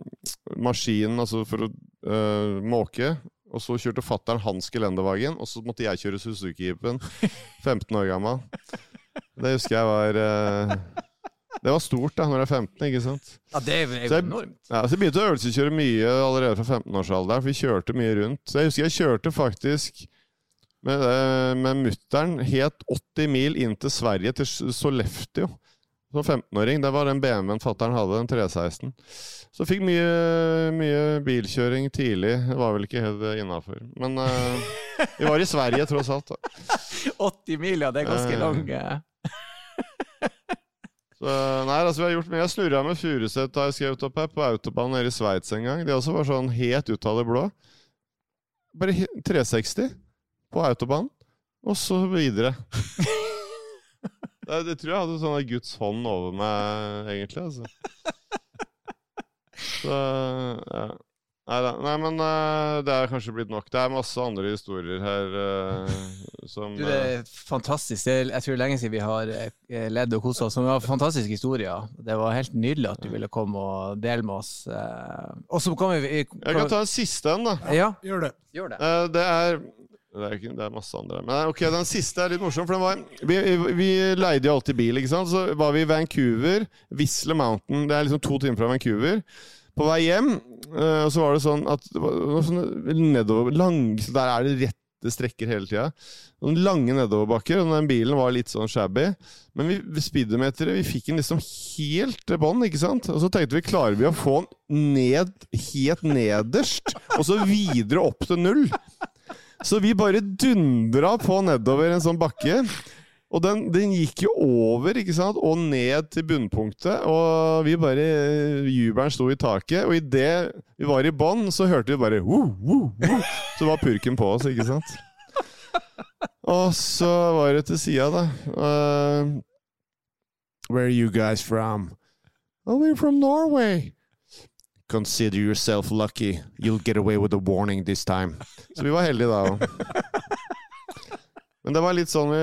maskin altså for å uh, måke. Og så kjørte fattern hans gelendevagen, og så måtte jeg kjøre Suzuki-jeepen. 15 år gammel. Det husker jeg var uh, Det var stort da når du er 15, ikke sant? Ja, det er Så jo jeg- enormt. Ja, så jeg begynte å øvelseskjøre mye allerede fra 15-årsalderen, for vi kjørte mye rundt. Så jeg husker jeg kjørte faktisk med, eh, med mutter'n helt 80 mil inn til Sverige, til Sollefteå. Som 15-åring. Det var den BMW-en fatter'n hadde, den 316. Så fikk mye, mye bilkjøring tidlig. Det var vel ikke helt innafor. Men uh, vi var i Sverige, tross alt. da. 80 mil, ja. Det er ganske eh. Så, nei, altså vi har gjort mye. Jeg snurra med Furuset da jeg skrev opp her, på autobahn nede i Sveits en gang. Det også var sånn helt ut av det blå. Bare 360 på autobahn, og så videre. det, det tror jeg hadde sånn Guds hånd over meg, egentlig. altså. Så ja. Nei da. Nei, men uh, det er kanskje blitt nok. Det er masse andre historier her uh, som Du, det er fantastisk. Det er, jeg tror det er lenge siden vi har eh, ledd og kosa oss. Det var fantastiske historier. Det var helt nydelig at du ville komme og dele med oss. Og så kan vi Jeg kan ta en siste en, da. Ja, Gjør det. gjør det. Eh, det er det er, ikke, det er masse andre. Men ok, den siste er litt morsom. For den var, vi, vi leide jo alltid bil, ikke sant. Så var vi i Vancouver, Whistler Mountain. Det er liksom to timer fra Vancouver. På vei hjem, eh, og så var det sånn at det var, sånne nedover lang, så Der er det rette strekker hele tida. Noen lange nedoverbakker, og den bilen var litt sånn shabby. Men vi speedometeret vi fikk den liksom helt til bånn, ikke sant? Og så tenkte vi klarer vi å få den ned helt nederst, og så videre opp til null. Så vi bare dundra på nedover en sånn bakke. Og den, den gikk jo over ikke sant? og ned til bunnpunktet. Og vi bare Jubelen sto i taket. Og idet vi var i bånn, så hørte vi bare woo, woo, woo. Så var purken på oss, ikke sant? Og så var det til sida, da. Uh, Where are you guys from? Oh, we're from Norway. Consider yourself lucky. You'll get away with a warning this time. Så vi var heldige da òg. Men det var litt sånn vi,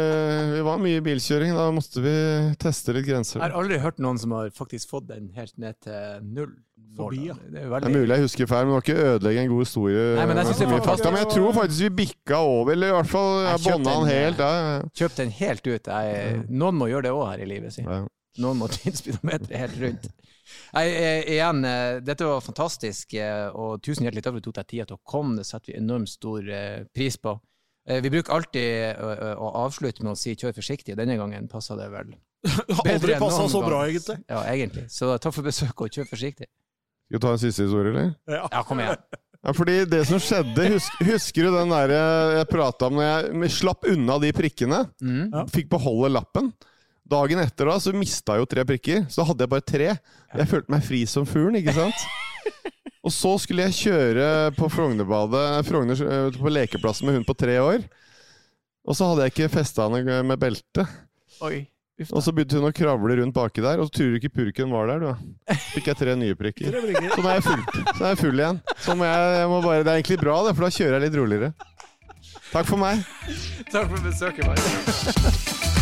vi var mye i bilkjøring. Da måtte vi teste litt grenser. Jeg har aldri hørt noen som har faktisk fått den helt ned til null. Forbi, ja. Det er Det er mulig jeg husker feil, men det var ikke ødelegge en god historie. Nei, men jeg synes det er fakta. Men jeg tror faktisk vi bikka over, eller i hvert fall Jeg jeg bånda han helt. Ja, Kjøpte den helt ut. Jeg, noen må gjøre det òg her i livet sitt. ja. Noen må tvinne speedometeret helt rundt. Nei, eh, igjen, eh, dette var fantastisk, eh, og tusen hjertelig takk for at du tok deg tida til å komme. Det setter vi enormt stor pris på. Vi bruker alltid å, avslutte med å si 'kjør forsiktig'. Denne gangen passa det vel Aldri enn passa så bra, egentlig. Ja, egentlig. Så takk for besøket, og kjør forsiktig. Skal vi ta en siste historie, eller? Ja. Ja, kom igjen. Ja, fordi det som skjedde Husker, husker du den der jeg prata om når jeg slapp unna de prikkene? Mm. Fikk beholde lappen. Dagen etter da så mista jeg jo tre prikker, så da hadde jeg bare tre. Jeg følte meg fri som fuglen, ikke sant? Og så skulle jeg kjøre på Frognerbadet Frogner, eh, på lekeplassen med hund på tre år. Og så hadde jeg ikke festa henne med belte. Oi. Og så begynte hun å kravle rundt baki der, og så tror du ikke purken var der, du. Fikk jeg tre nye prikker. Så nå er jeg full, så er jeg full igjen. Så må jeg, jeg må bare, det er egentlig bra, det, for da kjører jeg litt roligere. Takk for meg. Takk for besøket, Mari.